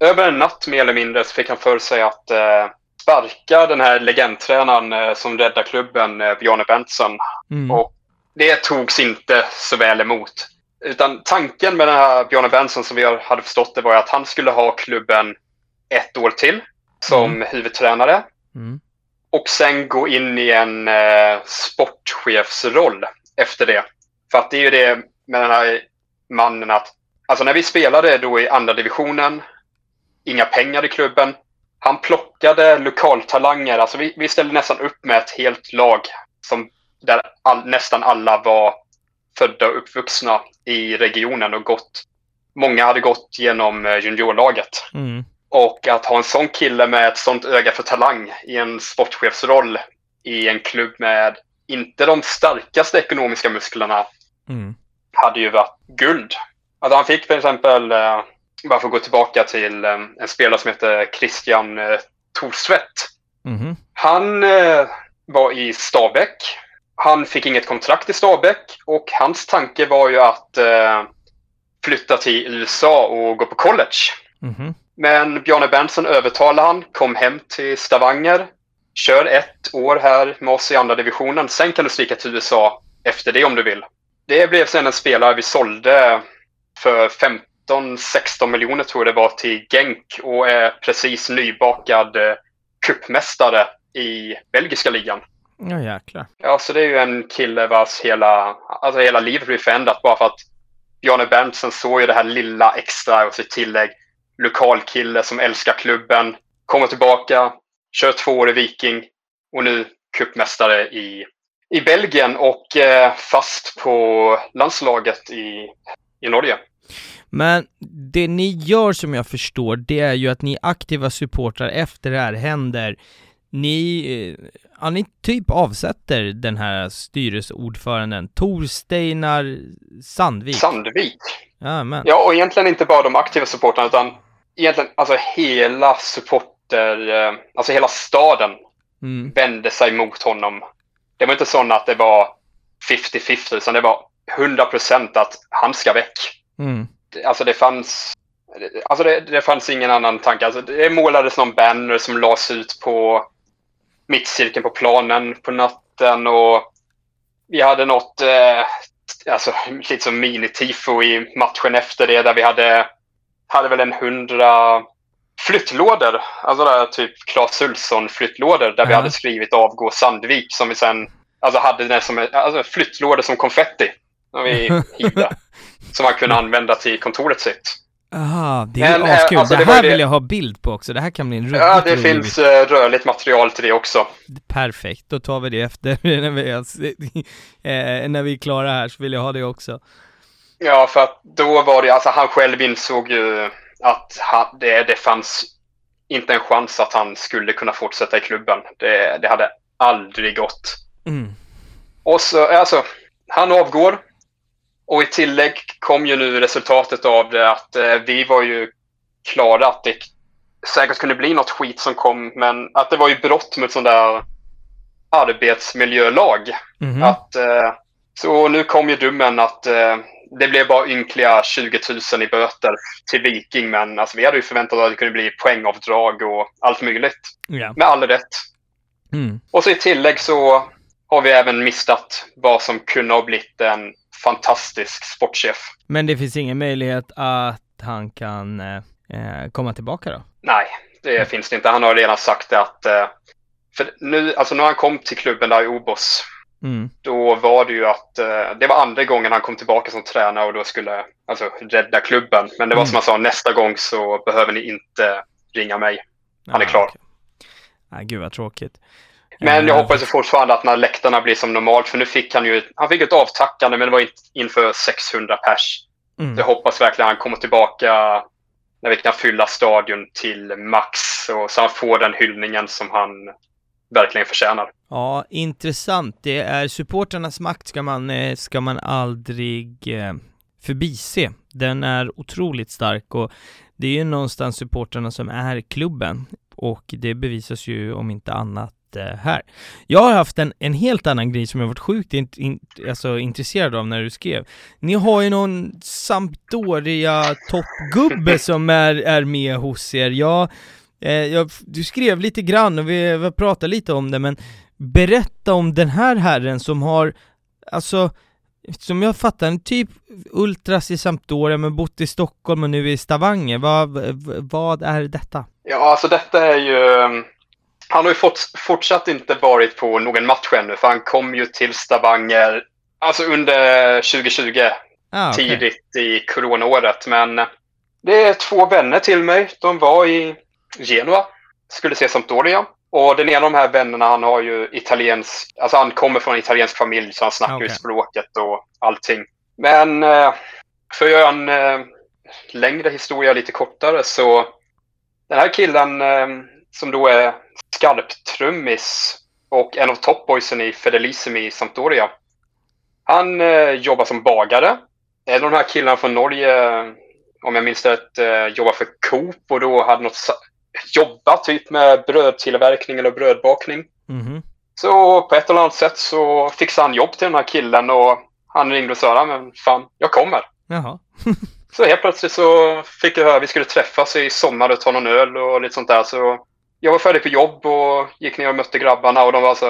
över en natt mer eller mindre så fick han för sig att eh, sparka den här legendtränaren eh, som räddar klubben, eh, Bjarne Bengtsson. Mm. Och det togs inte så väl emot. Utan tanken med den här Bjarne Bengtsson som vi hade förstått det var att han skulle ha klubben ett år till som huvudtränare Mm. och sen gå in i en eh, sportchefsroll efter det. För att det är ju det med den här mannen att, alltså när vi spelade då i andra divisionen, inga pengar i klubben. Han plockade lokaltalanger, alltså vi, vi ställde nästan upp med ett helt lag som, där all, nästan alla var födda och uppvuxna i regionen och gått, många hade gått genom eh, juniorlaget. Mm. Och att ha en sån kille med ett sånt öga för talang i en sportchefsroll i en klubb med inte de starkaste ekonomiska musklerna Mm. hade ju varit guld. Alltså han fick till exempel, eh, bara för att gå tillbaka till eh, en spelare som heter Christian Torsvett. Mhm. Han var i Stabäck. Han fick inget kontrakt i Stabäck och hans tanke var ju att eh, flytta till USA och gå på college. Mhm. Men Bjarne Berntsson övertalade han, kom hem till Stavanger, kör ett år här med oss i andra divisionen. Sen kan du sticka till USA efter det om du vill. Det blev sen en spelare vi sålde för 15-16 miljoner tror jag det var till Genk och är precis nybakad eh, cupmästare i belgiska ligan. Ja jäklar. Ja, så det är ju en kille vars hela, alltså hela livet blir förändrat bara för att Bjarne Berntsson såg ju det här lilla extra och sitt tillägg. Lokal kille som älskar klubben, kommer tillbaka, kör två år i Viking och nu cupmästare i, i Belgien och eh, fast på landslaget i, i Norge. Men det ni gör som jag förstår, det är ju att ni aktiva supportrar efter det här händer. Ni, eh, ja, ni typ avsätter den här styrelseordföranden, Tor Steinar Sandvik. Sandvik. ja, men. Ja, och egentligen inte bara de aktiva supportrarna utan egentligen alltså hela supporter, eh, alltså hela staden Mm. vände sig mot honom. Det var inte så att det var 50-50 utan det var 100% att han ska väck. Mm. Alltså det fanns Alltså det, det fanns ingen annan tanke. Alltså det målades någon banner som lades ut på mittcirkeln på planen på natten och vi hade något, eh, alltså lite som mini-tifo i matchen efter det där vi hade, hade väl en hundra flyttlådor. Alltså där typ Clas Ulfsson flyttlådor där -huh. vi hade skrivit avgå Sandvik som vi sen alltså hade den som alltså flyttlådor som konfetti. Som vi hittade. som man kunde använda till kontoret sitt. Jaha, det är Men, askul. Alltså, det, det här vill det... jag ha bild på också. Det här kan bli en rörligt Ja, det finns uh, rörligt material till det också. Perfekt, då tar vi det efter när vi, eh, när vi är klara här så vill jag ha det också. Ja, för att då var det, alltså han själv insåg ju att han, det, det fanns inte en chans att han skulle kunna fortsätta i klubben. Det, det hade aldrig gått. Mm. Och så, alltså, han avgår och i tillägg kom ju nu resultatet av det att eh, vi var ju klara att det säkert kunde bli något skit som kom, men att det var ju brott mot sån där arbetsmiljölag. Mm -hmm. att, eh, så nu kom ju domen att eh, det blev bara ynkliga 20 000 i böter till Viking, men alltså, vi hade ju förväntat oss att det kunde bli poängavdrag och allt möjligt. Yeah. Med all rätt. Mm. Och så i tillägg så har vi även missat vad som kunde ha blivit en fantastisk sportchef. Men det finns ingen möjlighet att han kan eh, eh komma tillbaka då? Nej, det mm. finns det inte. Han har redan sagt det att eh, för nu, alltså när han kom till klubben där i Obos, mm. då var det ju att eh, det var andra gången han kom tillbaka som tränare och då skulle alltså rädda klubben. Men det var mm. som han sa, nästa gång så behöver ni inte ringa mig. Han är klar. Okay. Nej, gud vad tråkigt. Men jag hoppas fortfarande att när läktarna blir som normalt, för nu fick han ju han fick ett avtackande, men det var inför 600 pers. Mm. jag hoppas verkligen att han kommer tillbaka när vi kan fylla stadion till max och så han får den hyllningen som han verkligen förtjänar. Ja, intressant. Det är supporternas makt ska man, eh, ska man aldrig eh, förbise. Den är otroligt stark och det är ju någonstans supporterna som är klubben och det bevisas ju om inte annat här. Jag har haft en, en helt annan grej som jag varit sjukt in, in, alltså, intresserad av när du skrev. Ni har ju någon Sampdoria toppgubbe som är, är med hos er. Jag, eh, jag, du skrev lite grann och vi, vi pratade lite om det, men berätta om den här herren som har, alltså som jag fattar en typ Ultras i Sampdoria men bott i Stockholm och nu i Stavanger. Vad, vad är detta? Ja, alltså detta är ju han har ju fått, fortsatt inte varit på någon match ännu, för han kom ju till Stavanger alltså under 2020, ah, okay. tidigt i coronaåret. Men det är två vänner till mig. De var i Genua, skulle se Sampdoria. Och den ena av de här vännerna, han har ju italiensk, alltså han kommer från en italiensk familj så han snackar okay. ju språket och allting. Men eh, för att göra en eh, längre historia lite kortare så den här killen eh, som då är skarptrummis och en av topboysen i Fedelissimi i Sampdoria. Han eh, jobbar som bagare. En av de här killarna från Norge, om jag minns rätt, eh, jobbar för Coop och då hade något jobbat typ med brödtillverkning eller brödbakning. Mm -hmm. Så på ett eller annat sätt så fixade han jobb till den här killen och han ringde och sa men fan, jag kommer. Jaha. så helt plötsligt så fick jag höra att vi skulle träffas i sommar och ta någon öl och lite sånt där. Så jag var färdig på jobb och gick ner och mötte grabbarna och de var så...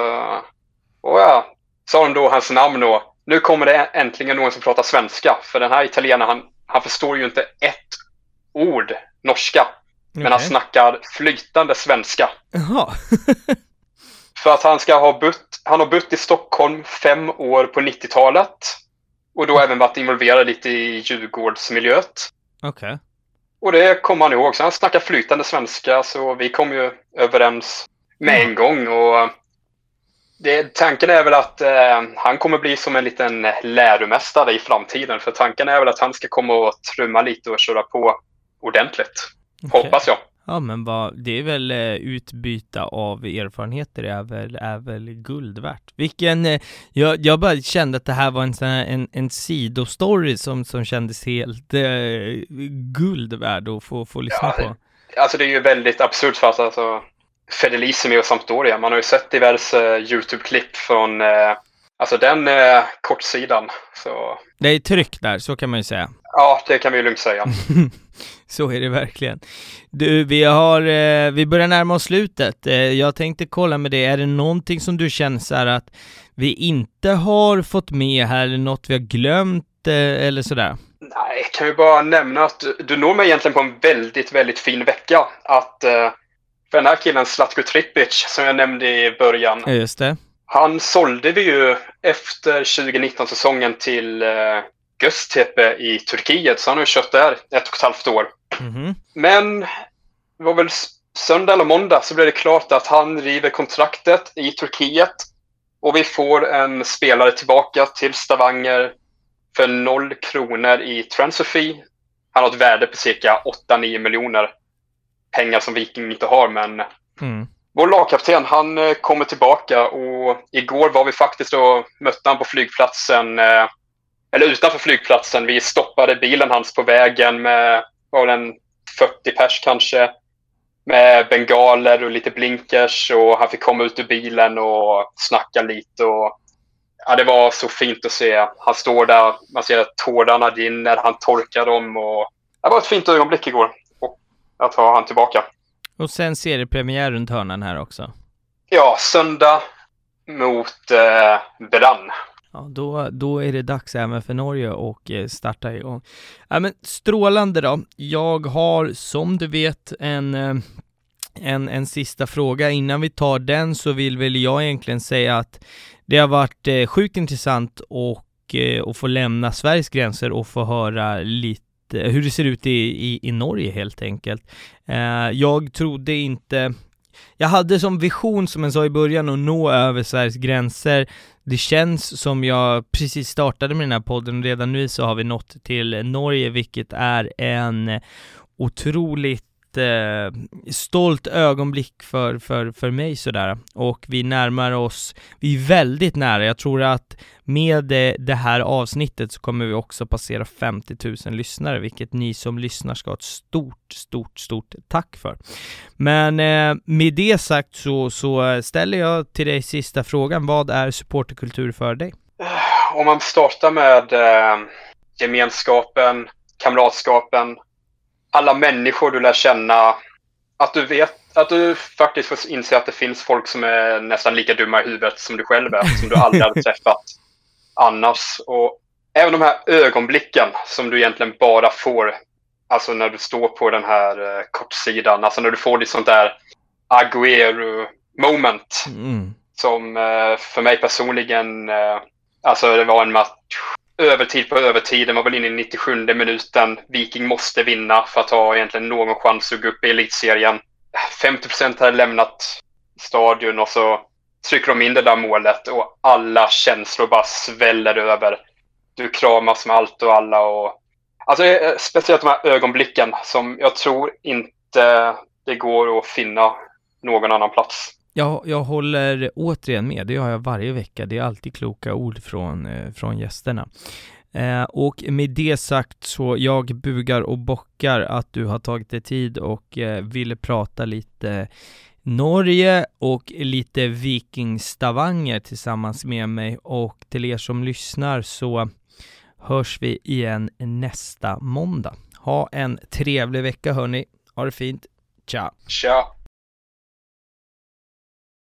Åh ja, sa de då hans namn och nu kommer det äntligen någon som pratar svenska. För den här italienaren, han, han förstår ju inte ett ord norska. Okay. Men han snackar flytande svenska. Jaha. för att han ska ha bott, han har bott i Stockholm fem år på 90-talet. Och då även varit involverad lite i Djurgårdsmiljöet. Okej. Okay. Och det kommer han ihåg. Så han snackar flytande svenska så vi kom ju överens med en gång. Och det, tanken är väl att eh, han kommer bli som en liten läromästare i framtiden. För tanken är väl att han ska komma och trumma lite och köra på ordentligt. Okay. Hoppas jag. Ja men vad, det är väl eh, utbyta av erfarenheter är väl, är väl guld värt. Vilken, eh, jag, jag bara kände att det här var en sån här, en, en sidostory som, som kändes helt eh, guld värd att få, få lyssna ja, på. Alltså det är ju väldigt absurt fast alltså Fedelissimi och Sampdoria. Man har ju sett diverse YouTube-klipp från eh, Alltså den är kortsidan. Så... Det är tryck där, så kan man ju säga. Ja, det kan vi lugnt säga. så är det verkligen. Du, vi har, eh, vi börjar närma oss slutet. Eh, jag tänkte kolla med dig, är det någonting som du känner så här att vi inte har fått med här, eller något vi har glömt, eh, eller sådär? Nej, kan vi bara nämna att du, når mig egentligen på en väldigt, väldigt fin vecka. Att eh, för den här killen, Slatko Tripic, som jag nämnde i början. Ja, just det. Han sålde vi ju efter 2019-säsongen till eh, Göztepe i Turkiet, så han har ju kört där ett och ett halvt år. Mm -hmm. Men det var väl söndag eller måndag så blev det klart att han river kontraktet i Turkiet och vi får en spelare tillbaka till Stavanger för noll kronor i transfer fee. Han har ett värde på cirka 8-9 miljoner. Pengar som Viking inte har, men mm. vår lagkapten, han eh, kommer tillbaka och igår var vi faktiskt och mötte han på flygplatsen, eh, eller utanför flygplatsen. Vi stoppade bilen hans på vägen med, var en 40 pers kanske, med bengaler och lite blinkers och han fick komma ut ur bilen och snacka lite och ja, det var så fint att se. Han står där, man ser att tårarna rinner, han torkar dem och det var ett fint ögonblick igår. Och att ha han tillbaka. Och sen seriepremiär runt hörnan här också. Ja, söndag mot eh, Brann. Ja, då, då är det dags även för Norge och eh, starta igång. Ja, men strålande då. Jag har som du vet en eh, en, en sista fråga. Innan vi tar den så vill väl jag egentligen säga att det har varit eh, sjukt intressant och, och att få lämna Sveriges gränser och få höra lite hur det ser ut i, i, i Norge helt enkelt. Jag trodde inte jag hade som vision, som jag sa i början, att nå över Sveriges gränser. Det känns som jag precis startade med den här podden och redan nu så har vi nått till Norge, vilket är en otroligt eh, stolt ögonblick för, för, för mig sådär. Och vi närmar oss, vi är väldigt nära. Jag tror att med det, det här avsnittet så kommer vi också passera 50 000 lyssnare, vilket ni som lyssnar ska ha ett stort, stort, stort tack för. Men eh, med det sagt så, så ställer jag till dig sista frågan. Vad är supporterkultur för dig? Om man startar med eh, gemenskapen, kamratskapen, alla människor du lär känna. Att du vet att du faktiskt får inse att det finns folk som är nästan lika dumma i huvudet som du själv är, som du aldrig hade träffat annars. Och även de här ögonblicken som du egentligen bara får, alltså när du står på den här eh, kortsidan, alltså när du får ditt sånt där Aguero moment. Mm. Som eh, för mig personligen, eh, alltså det var en match övertid på övertid. Den var väl inne i 97 minuten. Viking måste vinna för att ha egentligen någon chans att gå upp i elitserien. 50 procent hade lämnat stadion och så trycker de in det där målet och alla känslor bara sväller över. Du kramas med allt och alla och Alltså eh, speciellt de här ögonblicken som jag tror inte det går att finna någon annan plats. Jag, jag håller återigen med, det gör jag varje vecka. Det är alltid kloka ord från, eh, från gästerna. Eh, och med det sagt så jag bugar och bockar att du har tagit dig tid och eh, ville prata lite Norge och lite vikingstavanger tillsammans med mig och till er som lyssnar så hörs vi igen nästa måndag. Ha en trevlig vecka hörni. Ha det fint. Ciao. Ciao.